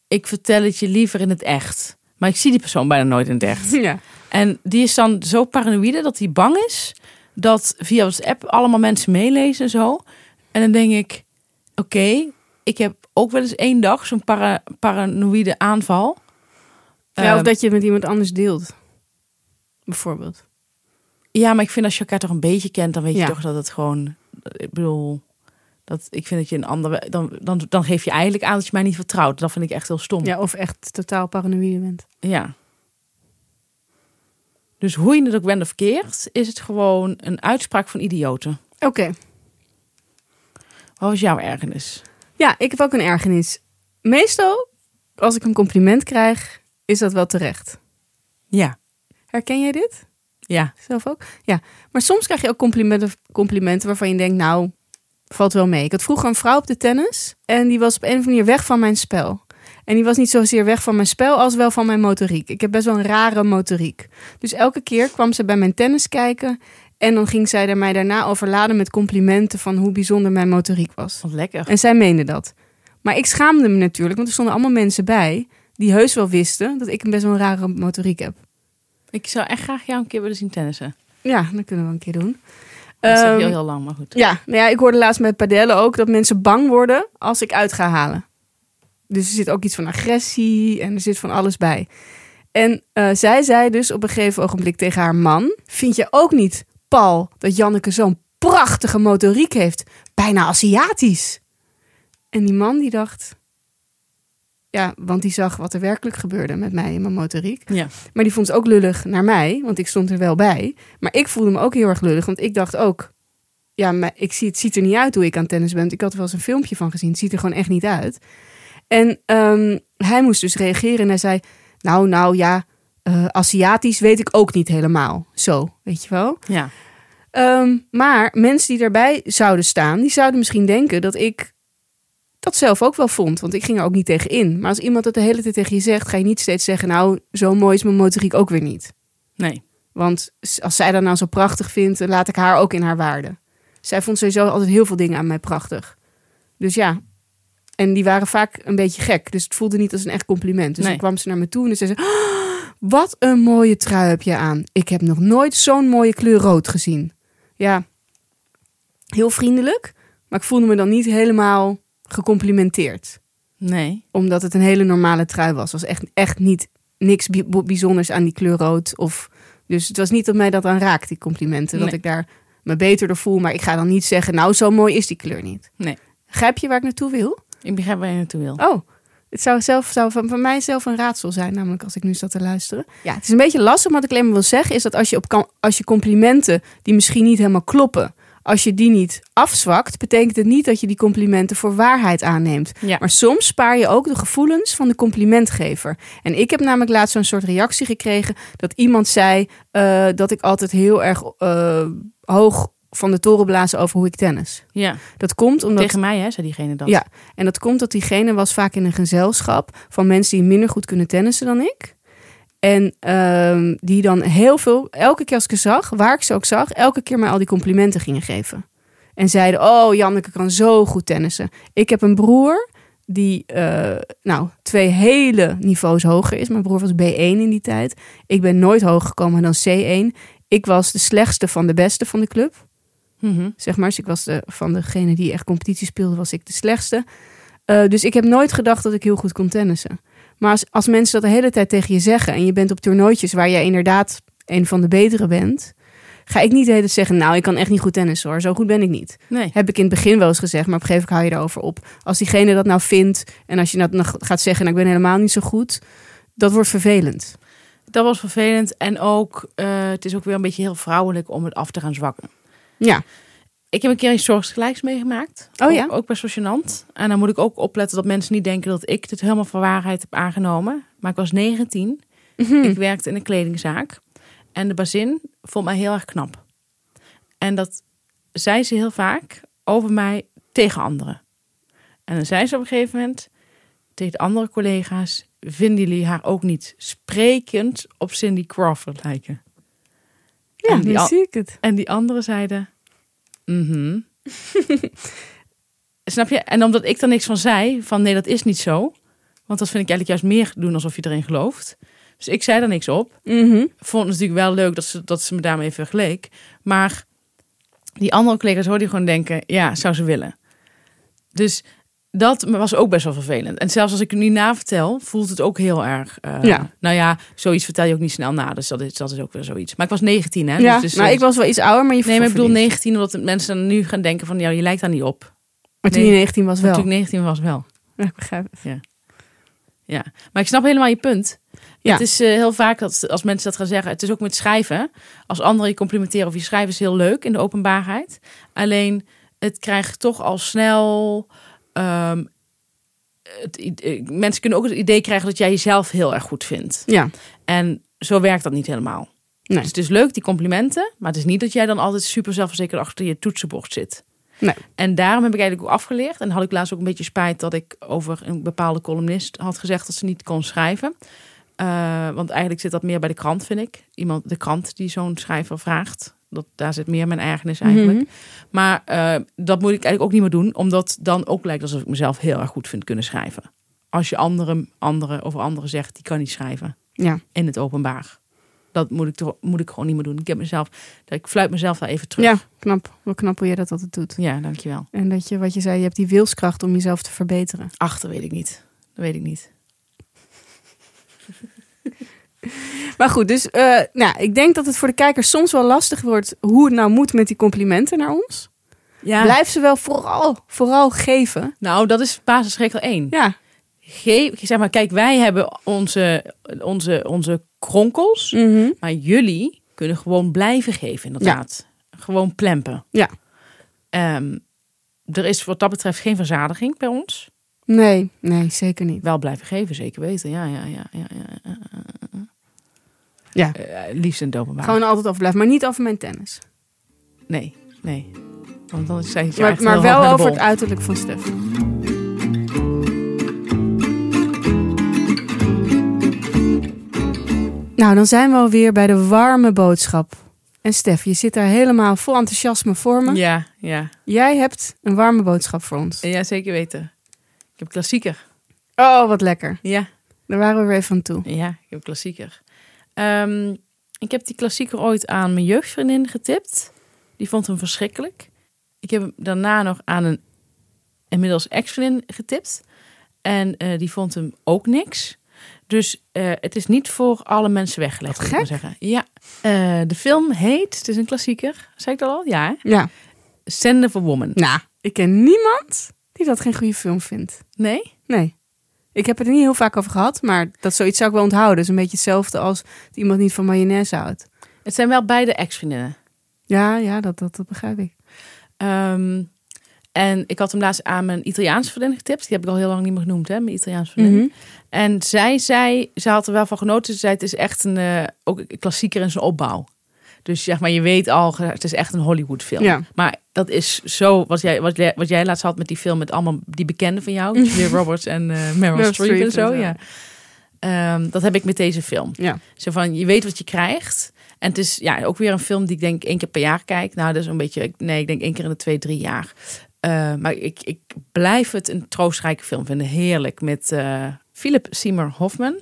ik vertel het je liever in het echt. Maar ik zie die persoon bijna nooit in het echt. Ja. En die is dan zo paranoïde dat hij bang is dat via WhatsApp allemaal mensen meelezen en zo. En dan denk ik, oké, ik heb ook wel eens één dag zo'n para, paranoïde aanval. Ja, of Ehm, dat je het met iemand anders deelt. Bijvoorbeeld. ja, maar ik vind als je elkaar toch een beetje kent, dan weet je toch dat het gewoon, ik bedoel, dat ik vind dat je een andere, dan, dan, dan geef je eigenlijk aan dat je mij niet vertrouwt. Dat vind ik echt heel stom. Ja, of echt totaal paranoïde bent. Ja. Dus hoe je het ook wendt of keert, is het gewoon een uitspraak van idioten. Oké. Wat was jouw ergernis? Ja, ik heb ook een ergernis. Meestal, als ik een compliment krijg, is dat wel terecht. Ja. Herken jij dit? Ja. Zelf ook? Ja. Maar soms krijg je ook complimenten, complimenten waarvan je denkt, nou, valt wel mee. Ik had vroeger een vrouw op de tennis en die was op een of andere manier weg van mijn spel. En die was niet zozeer weg van mijn spel als wel van mijn motoriek. Ik heb best wel een rare motoriek. Dus elke keer kwam ze bij mijn tennis kijken en dan ging zij er mij daarna overladen met complimenten van hoe bijzonder mijn motoriek was. Wat lekker. En zij meende dat. Maar ik schaamde me natuurlijk, want er stonden allemaal mensen bij die heus wel wisten dat ik een best wel een rare motoriek heb. Ik zou echt graag jou een keer willen zien tennissen. Ja, dat kunnen we een keer doen. Dat is Ehm, heel, heel lang, maar goed. Ja, nou ja, ik hoorde laatst met padellen ook dat mensen bang worden als ik uit ga halen. Dus er zit ook iets van agressie en er zit van alles bij. En eh, zij zei dus op een gegeven ogenblik tegen haar man: Vind je ook niet, Paul, dat Janneke zo'n prachtige motoriek heeft? Bijna Aziatisch. En die man die dacht: Ja, want die zag wat er werkelijk gebeurde met mij en mijn motoriek. Ja. Maar die vond het ook lullig naar mij, want ik stond er wel bij. Maar ik voelde me ook heel erg lullig, want ik dacht ook... Ja, maar ik zie, het ziet er niet uit hoe ik aan tennis ben. Ik had er wel eens een filmpje van gezien. Het ziet er gewoon echt niet uit. En ehm, hij moest dus reageren en hij zei... Nou, nou ja, eh, Aziatisch weet ik ook niet helemaal. Zo, weet je wel. Ja. Ehm, maar mensen die daarbij zouden staan, die zouden misschien denken dat ik dat zelf ook wel vond. Want ik ging er ook niet tegen in. Maar als iemand het de hele tijd tegen je zegt, ga je niet steeds zeggen: Nou, zo mooi is mijn motoriek ook weer niet. Nee. Want als zij dat nou zo prachtig vindt, dan laat ik haar ook in haar waarde. Zij vond sowieso altijd heel veel dingen aan mij prachtig. Dus ja. En die waren vaak een beetje gek. Dus het voelde niet als een echt compliment. Dus Nee. dan kwam ze naar me toe en zei ze... "Ah, wat een mooie trui heb je aan. Ik heb nog nooit zo'n mooie kleur rood gezien. Ja, heel vriendelijk. Maar ik voelde me dan niet helemaal gecomplimenteerd. Nee. Omdat het een hele normale trui was. Het was echt, echt niet niks bi- bijzonders aan die kleur rood. Of, dus het was niet dat mij dat aan raakt, die complimenten. Dat ik daar me beter door voel. Maar ik ga dan niet zeggen, nou zo mooi is die kleur niet. Nee. Grijp je waar ik naartoe wil? Ik begrijp waar je naartoe wil. Oh, het zou, zelf, zou van, van mij zelf een raadsel zijn, namelijk als ik nu zat te luisteren. Ja, het is een beetje lastig, maar wat ik alleen maar wil zeggen is dat als je, op, kan- als je complimenten die misschien niet helemaal kloppen, als je die niet afzwakt, betekent het niet dat je die complimenten voor waarheid aanneemt. Ja. Maar soms spaar je ook de gevoelens van de complimentgever. En ik heb namelijk laatst zo'n soort reactie gekregen dat iemand zei eh, dat ik altijd heel erg eh, hoog van de toren blazen over hoe ik tennis. Ja. Dat komt omdat Tegen mij, hè, zei diegene dat. Ja. En dat komt dat diegene was vaak in een gezelschap van mensen die minder goed kunnen tennissen dan ik. En ehm, die dan heel veel, elke keer als ik ze zag, waar ik ze ook zag, elke keer mij al die complimenten gingen geven. En zeiden, oh, Janneke kan zo goed tennissen. Ik heb een broer die, eh, nou, twee hele niveaus hoger is. Mijn broer was B1 in die tijd. Ik ben nooit hoger gekomen dan C1. Ik was de slechtste van de beste van de club. Mhm. Zeg maar, dus ik was de, van degene die echt competitie speelde, was ik de slechtste. Eh, dus ik heb nooit gedacht dat ik heel goed kon tennissen. Maar als, als mensen dat de hele tijd tegen je zeggen en je bent op toernooitjes waar jij inderdaad een van de betere bent, ga ik niet de hele tijd zeggen, nou, ik kan echt niet goed tennissen hoor, zo goed ben ik niet. Nee. Heb ik in het begin wel eens gezegd, maar op een gegeven moment hou je erover op. Als diegene dat nou vindt en als je dat nog gaat zeggen, nou, ik ben helemaal niet zo goed, dat wordt vervelend. Dat was vervelend. En ook, eh, het is ook weer een beetje heel vrouwelijk om het af te gaan zwakken. Ja, Ik heb een keer iets soortgelijks meegemaakt. Oh ja? Ook, ook best wel gênant. En dan moet ik ook opletten dat mensen niet denken dat ik dit helemaal voor waarheid heb aangenomen. Maar ik was 19. Ik werkte in een kledingzaak. En de bazin vond mij heel erg knap. En dat zei ze heel vaak over mij tegen anderen. En dan zei ze op een gegeven moment tegen de andere collega's... vinden jullie haar ook niet sprekend op Cindy Crawford lijken? ja En die zie ik het. En die anderen zeiden... Mhm. Snap je? En omdat ik er niks van zei, van nee, dat is niet zo. Want dat vind ik eigenlijk juist meer doen alsof je erin gelooft. Dus ik zei er niks op. Mhm. Vond het natuurlijk wel leuk dat ze, dat ze me daarmee vergeleek. Maar die andere collega's hoorden gewoon denken, ja, zou ze willen. Dus dat was ook best wel vervelend. En zelfs als ik het nu navertel, voelt het ook heel erg. eh, Ja. Nou ja, zoiets vertel je ook niet snel na. Dus dat is, dat is ook weer zoiets. Maar ik was 19, hè? Ja, dus, dus, ik was wel iets ouder, maar je Nee, maar ik bedoel verdient. 19, omdat mensen dan nu gaan denken van, ja, je lijkt daar niet op. Maar toen Nee. je 19 was wel. toen ik 19 was wel. Ja, ik begrijp het. Ja, maar ik snap helemaal je punt. Ja. Het is eh, heel vaak dat als mensen dat gaan zeggen, het is ook met schrijven. Als anderen je complimenteren of je schrijven is heel leuk in de openbaarheid. Alleen het krijgt toch al snel. Het, eh, mensen kunnen ook het idee krijgen dat jij jezelf heel erg goed vindt. Ja, En zo werkt dat niet helemaal. nee. Dus het is leuk, die complimenten. Maar het is niet dat jij dan altijd super zelfverzekerd achter je toetsenbord zit. Nee. En daarom heb ik eigenlijk ook afgeleerd. En had ik laatst ook een beetje spijt dat ik over een bepaalde columnist had gezegd dat ze niet kon schrijven. Eh, want eigenlijk zit dat meer bij de krant, vind ik. Iemand, de krant die zo'n schrijver vraagt. Dat, daar zit meer mijn ergernis eigenlijk. Mhm. Maar eh, dat moet ik eigenlijk ook niet meer doen. Omdat dan ook lijkt alsof ik mezelf heel erg goed vind kunnen schrijven. Als je anderen, anderen over anderen zegt, die kan niet schrijven Ja. in het openbaar. Dat moet ik, toch, moet ik gewoon niet meer doen. Ik heb mezelf, ik fluit mezelf daar even terug. ja, knap. Wel knap hoe jij dat altijd doet. ja, dankjewel. En dat je, wat je zei, je hebt die wilskracht om jezelf te verbeteren. Achter weet ik niet. Dat weet ik niet. Maar goed, dus eh, nou, ik denk dat het voor de kijkers soms wel lastig wordt hoe het nou moet met die complimenten naar ons. Ja. Blijf ze wel vooral, vooral geven. Nou, dat is basisregel 1. Ja, Geef, zeg maar, kijk, wij hebben onze, onze, onze kronkels. Mhm. Maar jullie kunnen gewoon blijven geven, inderdaad. Gewoon plempen. Ja. Ehm, er is wat dat betreft geen verzadiging bij ons. Nee, nee, zeker niet. Wel blijven geven, zeker weten. Ja, ja, ja. ja, ja, ja. Eh, liefst het openbaar. Gewoon altijd over blijven, maar niet over mijn tennis. Nee, nee. Want dan zei je Maar, maar wel over het uiterlijk van Stef. Nou, dan zijn we alweer bij de warme boodschap. En Stef, je zit daar helemaal vol enthousiasme voor me. Ja, ja. Jij hebt een warme boodschap voor ons. Ja, zeker weten. Ik heb klassieker. Oh, wat lekker. Ja, Daar waren we weer van toe. ja, ik heb klassieker. Ehm, ik heb die klassieker ooit aan mijn jeugdvriendin getipt. Die vond hem verschrikkelijk. Ik heb hem daarna nog aan een inmiddels ex-vriendin getipt. En eh, die vond hem ook niks. Dus eh, het is niet voor alle mensen weggelegd, Wat moet ik maar zeggen. Ja, Eh, de film heet, het is een klassieker. Zei ik dat al? Ja, hè? Ja. Send of a Woman. Nou, ik ken niemand die dat geen goede film vindt. Nee? Nee. Ik heb het er niet heel vaak over gehad, maar dat zoiets zou ik wel onthouden. Het is een beetje hetzelfde als dat iemand niet van mayonaise houdt. Het zijn wel beide ex-vriendinnen. Ja, ja, dat, dat, dat begrijp ik. Ehm, en ik had hem laatst aan mijn Italiaanse vriendin getipt. Die heb ik al heel lang niet meer genoemd, hè, mijn Italiaanse vriendin. Mhm. En zij zei, ze had er wel van genoten. Ze zei, het is echt een, eh, ook een klassieker in zijn opbouw. Dus zeg maar, je weet al, het is echt een Hollywood film. Ja. Maar dat is zo, wat jij, wat, jij, wat jij laatst had met die film met allemaal die bekenden van jou. Julia Roberts en eh, Meryl Meryl Streep en zo. en zo. Ja. Ehm, dat heb ik met deze film. Ja. Zo van, je weet wat je krijgt. En het is ja, ook weer een film die ik denk één keer per jaar kijk. Nou, dat is een beetje, nee, ik denk één keer in de twee, drie jaar. Uh, maar ik, ik blijf het een troostrijke film vinden. Heerlijk. Met uh, Philip Seymour Hoffman.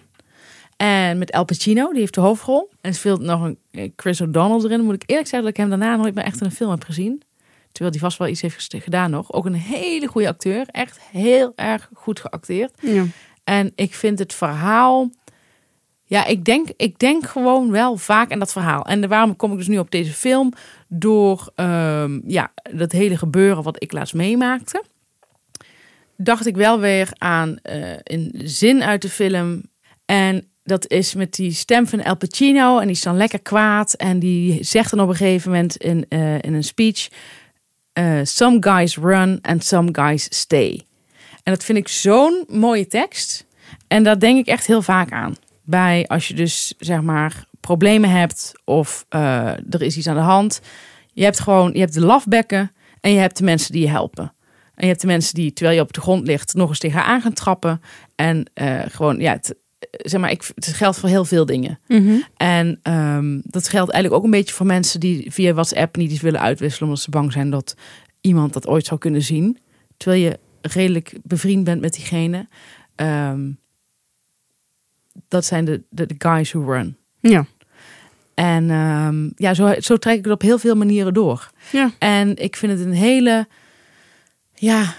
En met Al Pacino, die heeft de hoofdrol. En speelt nog een eh, Chris O'Donnell erin. Moet ik eerlijk zeggen dat ik hem daarna nooit meer echt in een film heb gezien. Terwijl hij vast wel iets heeft gedaan nog. Ook een hele goede acteur. Echt heel erg goed geacteerd. Ja. En ik vind het verhaal... Ja, ik denk, ik denk gewoon wel vaak aan dat verhaal. En waarom kom ik dus nu op deze film? Door um, ja, dat hele gebeuren wat ik laatst meemaakte. Dacht ik wel weer aan uh, een zin uit de film. En dat is met die stem van El Pacino. En die is dan lekker kwaad. En die zegt dan op een gegeven moment in, uh, in een speech... Uh, some guys run and some guys stay. En dat vind ik zo'n mooie tekst. En daar denk ik echt heel vaak aan. Bij als je dus zeg maar problemen hebt of uh, er is iets aan de hand. Je hebt gewoon, je hebt de lafbekken en je hebt de mensen die je helpen. En je hebt de mensen die, terwijl je op de grond ligt, nog eens tegen aan gaan trappen. En gewoon, ja, het, zeg maar, ik, het geldt voor heel veel dingen. Mm -hmm. En um, dat geldt eigenlijk ook een beetje voor mensen die via WhatsApp niet iets willen uitwisselen, omdat ze bang zijn dat iemand dat ooit zou kunnen zien. Terwijl je redelijk bevriend bent met diegene. Um, dat zijn de, de, de, guys who run. Ja. En um, ja, zo, zo trek ik het op heel veel manieren door. Ja. En ik vind het een hele, ja,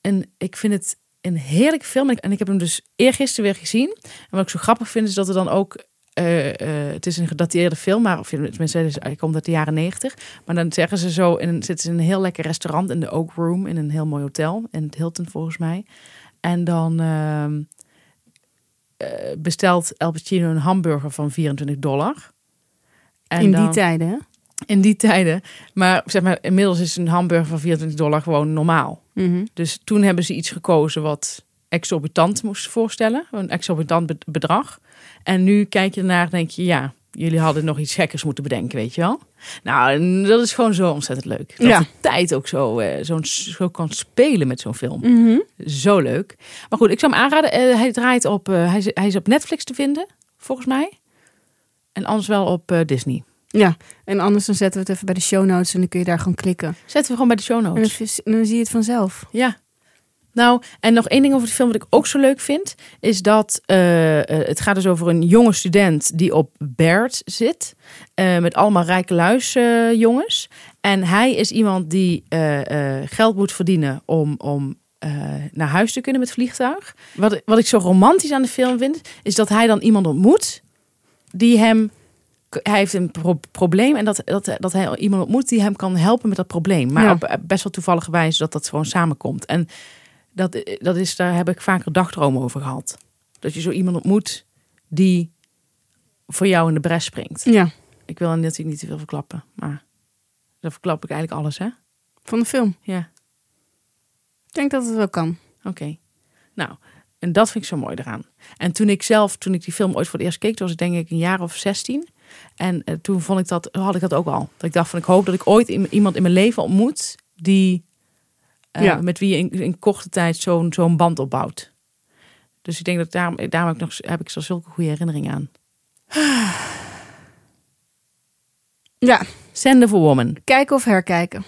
en ik vind het een heerlijke film. En ik heb hem dus eergisteren weer gezien. En wat ik zo grappig vind is dat er dan ook uh, uh, het is een gedateerde film, maar of tenminste, hij komt uit de jaren negentig. Maar dan zeggen ze zo, in, zitten ze in een heel lekker restaurant in de Oak Room, in een heel mooi hotel, in het Hilton volgens mij. En dan uh, bestelt El Pacino een hamburger van 24 dollar. En in dan, die tijden? In die tijden. Maar zeg maar, inmiddels is een hamburger van 24 dollar gewoon normaal. Mm -hmm. Dus toen hebben ze iets gekozen wat exorbitant moest voorstellen, een exorbitant bedrag. En nu kijk je ernaar denk je, ja, jullie hadden nog iets gekkers moeten bedenken, weet je wel. Nou, dat is gewoon zo ontzettend leuk. Dat ja. de tijd ook zo, uh, zo, zo kan spelen met zo'n film. Mm -hmm. Zo leuk. Maar goed, ik zou hem aanraden. Uh, hij draait op, uh, hij, is, hij is op Netflix te vinden, volgens mij. En anders wel op Disney. Ja, en anders dan zetten we het even bij de show notes en dan kun je daar gewoon klikken. Zetten we gewoon bij de show notes. En dan, dan zie je het vanzelf. Ja, nou, en nog één ding over de film wat ik ook zo leuk vind, is dat uh, het gaat dus over een jonge student die op Baird zit, uh, met allemaal rijke luis uh, jongens. En hij is iemand die geld moet verdienen om, om naar huis te kunnen met vliegtuig. Wat, wat ik zo romantisch aan de film vind, is dat hij dan iemand ontmoet die hem hij heeft een pro probleem en dat, dat, dat hij iemand ontmoet die hem kan helpen met dat probleem. Maar Ja. op best wel toevallige wijze dat dat gewoon samenkomt. En dat, dat is, daar heb ik vaker dagdromen over gehad. Dat je zo iemand ontmoet die voor jou in de bres springt. Ja, Ik wil natuurlijk niet te veel verklappen, maar dan verklap ik eigenlijk alles, hè? van de film. Ja, Ik denk dat het wel kan. oké. Nou, en dat vind ik zo mooi eraan. En toen ik zelf, toen ik die film ooit voor het eerst keek, toen was ik denk ik een jaar of 16. En uh, toen vond ik dat, had ik dat ook al. Dat ik dacht van, ik hoop dat ik ooit iemand in mijn leven ontmoet die uh, Ja. met wie je in, in korte tijd zo'n zo'n band opbouwt. Dus ik denk dat daarom, daarom heb ik, nog, heb ik zo zulke goede herinneringen aan. Ja, Sender for Woman. kijken of herkijken.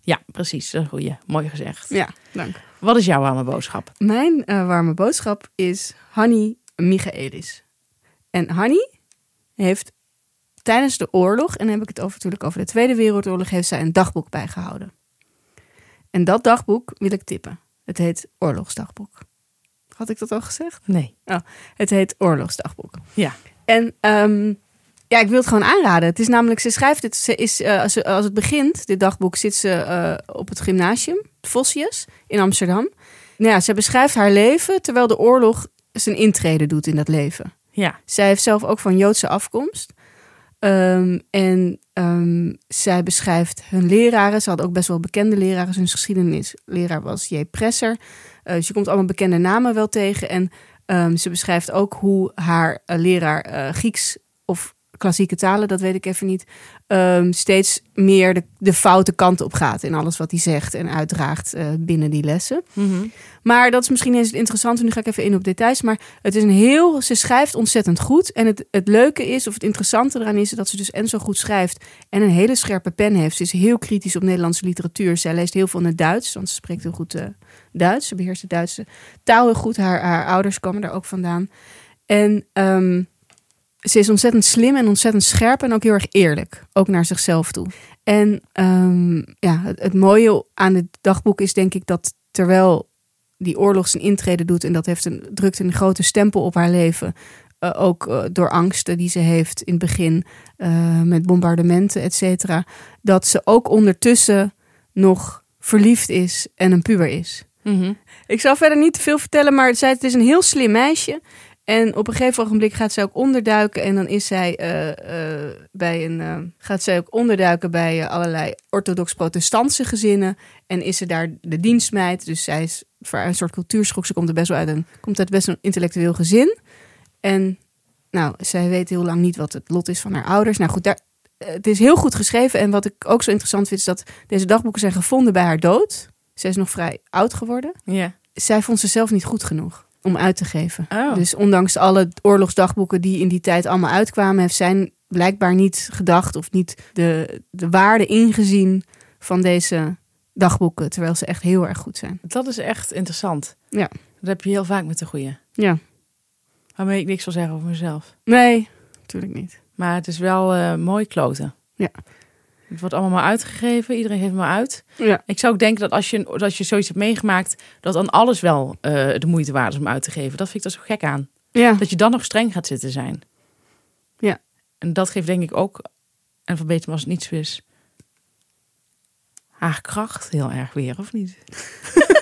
Ja, precies. Dat is een goeie. Mooi gezegd. Ja, dank. Wat is jouw warme boodschap? Mijn uh, warme boodschap is Hanni Michaelis. En Hanni heeft tijdens de oorlog, en dan heb ik het over, natuurlijk over de Tweede Wereldoorlog, heeft zij een dagboek bijgehouden. En dat dagboek wil ik tippen. Het heet Oorlogsdagboek. Had ik dat al gezegd? Nee. Het heet Oorlogsdagboek. Ja. En um, ja, ik wil het gewoon aanraden. Het is namelijk, ze schrijft het, ze is, uh, als, als, het begint, dit dagboek, zit ze uh, op het gymnasium, Vossius, in Amsterdam. Nou ja, ze beschrijft haar leven terwijl de oorlog zijn intrede doet in dat leven. Ja. Zij heeft zelf ook van Joodse afkomst. Um, en um, zij beschrijft hun leraren. Ze had ook best wel bekende leraren. Hun geschiedenisleraar was J. Presser. Uh, je komt allemaal bekende namen wel tegen. En um, ze beschrijft ook hoe haar uh, leraar uh, Grieks of klassieke talen, dat weet ik even niet, ehm, steeds meer de, de foute kant op gaat in alles wat hij zegt en uitdraagt eh, binnen die lessen. Maar dat is misschien eens het interessante. Nu ga ik even in op details. Maar het is een heel. Ze schrijft ontzettend goed. En het, het leuke is, of het interessante eraan is, dat ze dus en zo goed schrijft. En een hele scherpe pen heeft. Ze is heel kritisch op Nederlandse literatuur. Zij leest heel veel in het Duits, want ze spreekt heel goed eh, Duits. Ze beheerst de Duitse taal heel goed. Haar, haar ouders komen daar ook vandaan. En ehm, ze is ontzettend slim en ontzettend scherp en ook heel erg eerlijk. Ook naar zichzelf toe. En ehm, ja, het, het mooie aan het dagboek is denk ik dat terwijl die oorlog zijn intrede doet en dat heeft een, drukt een grote stempel op haar leven. Uh, ook uh, door angsten die ze heeft in het begin uh, met bombardementen, et cetera. Dat ze ook ondertussen nog verliefd is en een puber is. -hmm. Ik zal verder niet te veel vertellen, maar zij, het is een heel slim meisje. En op een gegeven ogenblik gaat zij ook onderduiken. En dan is zij uh, uh, bij een. Uh, gaat zij ook onderduiken bij allerlei orthodox-protestantse gezinnen. En is ze daar de dienstmeid. Dus zij is voor een soort cultuurschok. Ze komt er best wel uit een. Komt uit best een intellectueel gezin. En nou, zij weet heel lang niet wat het lot is van haar ouders. Nou goed, daar, het is heel goed geschreven. En wat ik ook zo interessant vind, is dat deze dagboeken zijn gevonden bij haar dood. Zij is nog vrij oud geworden. Yeah. Zij vond zichzelf niet goed genoeg om uit te geven. Oh. Dus ondanks alle oorlogsdagboeken die in die tijd allemaal uitkwamen, heeft zij blijkbaar niet gedacht of niet de, de waarde ingezien van deze dagboeken, terwijl ze echt heel erg goed zijn. Dat is echt interessant. Ja. Dat heb je heel vaak met de goeie. Ja. Waarmee ik niks wil zeggen over mezelf. Nee, natuurlijk niet. Maar het is wel uh, mooi kloten. Ja. Het wordt allemaal maar uitgegeven. Iedereen geeft maar uit. Ja. Ik zou ook denken dat als je, dat als je zoiets hebt meegemaakt, dat dan alles wel uh, de moeite waard is om uit te geven. Dat vind ik er zo gek aan. Ja. Dat je dan nog streng gaat zitten zijn. Ja. En dat geeft denk ik ook, en verbeter me als het niet zo is, haar kracht heel erg weer, of niet?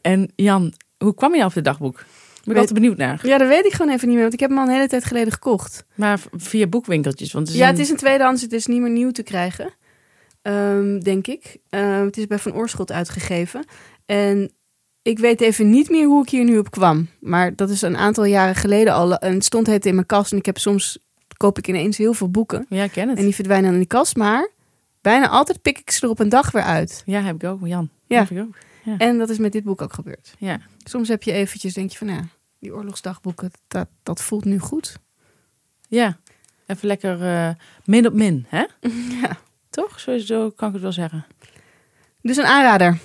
en Jan, hoe kwam je op het dagboek? Ik ben altijd benieuwd naar. ja, dat weet ik gewoon even niet meer, want ik heb hem al een hele tijd geleden gekocht. Maar via boekwinkeltjes. Want het is Ja, een- het is een tweedehands, het is niet meer nieuw te krijgen, Ehm, denk ik. Ehm, het is bij Van Oorschot uitgegeven. En ik weet even niet meer hoe ik hier nu op kwam. Maar dat is een aantal jaren geleden al. En het stond het in mijn kast. En ik heb soms, koop ik ineens heel veel boeken. Ja, ik ken het. En die verdwijnen dan in die kast. Maar bijna altijd pik ik ze er op een dag weer uit. Ja, heb ik ook. Jan. Ja. Heb ik ook. En dat is met dit boek ook gebeurd. Ja. Soms heb je eventjes, denk je van, ja, die oorlogsdagboeken, dat, dat voelt nu goed. ja. Even lekker eh, min op min, hè? Ja. Toch? Sowieso kan ik het wel zeggen. Dus een aanrader.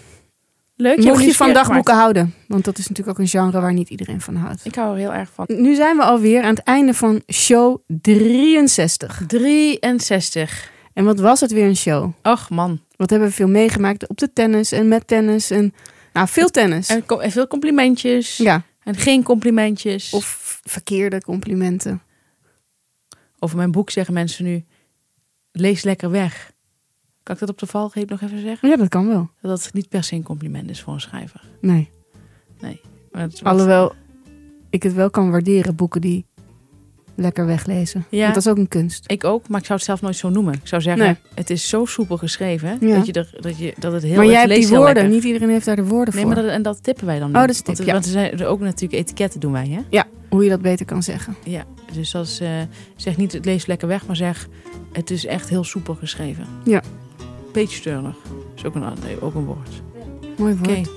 Leuk. Mocht je van dagboeken houden. Want dat is natuurlijk ook een genre waar niet iedereen van houdt. Ik hou er heel erg van. Nu zijn we alweer aan het einde van show 63. 63. En wat was het weer een show? Och man. Wat hebben we veel meegemaakt op de tennis en met tennis. En, nou, veel tennis. En, en veel complimentjes. Ja, En geen complimentjes. of verkeerde complimenten. Over mijn boek zeggen mensen nu... Lees lekker weg. Kan ik dat op de valreep nog even zeggen? Ja, dat kan wel. Dat het niet per se een compliment is voor een schrijver. Nee. Maar het Alhoewel ik het wel kan waarderen, boeken die lekker weglezen. Ja. Want dat is ook een kunst. Ik ook, maar ik zou het zelf nooit zo noemen. Ik zou zeggen, Nee. het is zo soepel geschreven... Ja. Dat, je er, dat, je, dat het heel... maar jij hebt die woorden. Niet iedereen heeft daar de woorden Nee, voor. maar dat, en dat tippen wij dan. Oh, dat is tip, want, ja. want er zijn er ook natuurlijk etiketten doen wij, hè? Hoe je dat beter kan zeggen. Ja, dus als eh, zeg niet het leest lekker weg, maar zeg het is echt heel soepel geschreven. Ja. Beetje steurig. Is ook een, nee, ook een woord. Mooi woord. Oké.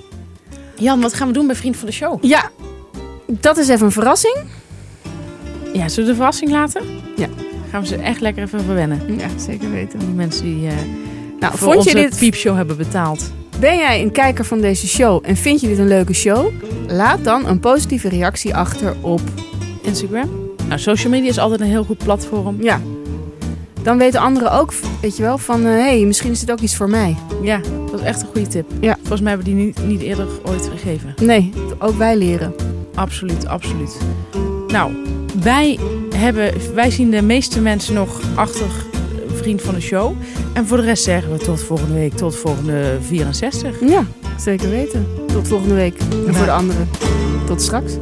Jan, wat gaan we doen bij Vriend van de Show? Ja, dat is even een verrassing. Ja, zullen we de verrassing laten? Ja. Gaan we ze echt lekker even verwennen. Ja, zeker weten. Die mensen die eh Nou, voor vond je onze dit, piepshow hebben betaald. ben jij een kijker van deze show en vind je dit een leuke show? Laat dan een positieve reactie achter op, Instagram? Nou, social media is altijd een heel goed platform. ja. Dan weten anderen ook, weet je wel, van hé, hey, misschien is dit ook iets voor mij. Ja, dat is echt een goede tip. Ja. Volgens mij hebben we die niet, niet eerder ooit gegeven. Nee, ook wij leren. Absoluut, absoluut. Nou, wij, hebben, wij zien de meeste mensen nog achter eh, Vriend van de Show. En voor de rest zeggen we tot volgende week, tot volgende 64. Ja, zeker weten. Tot volgende week. En voor de anderen, tot straks.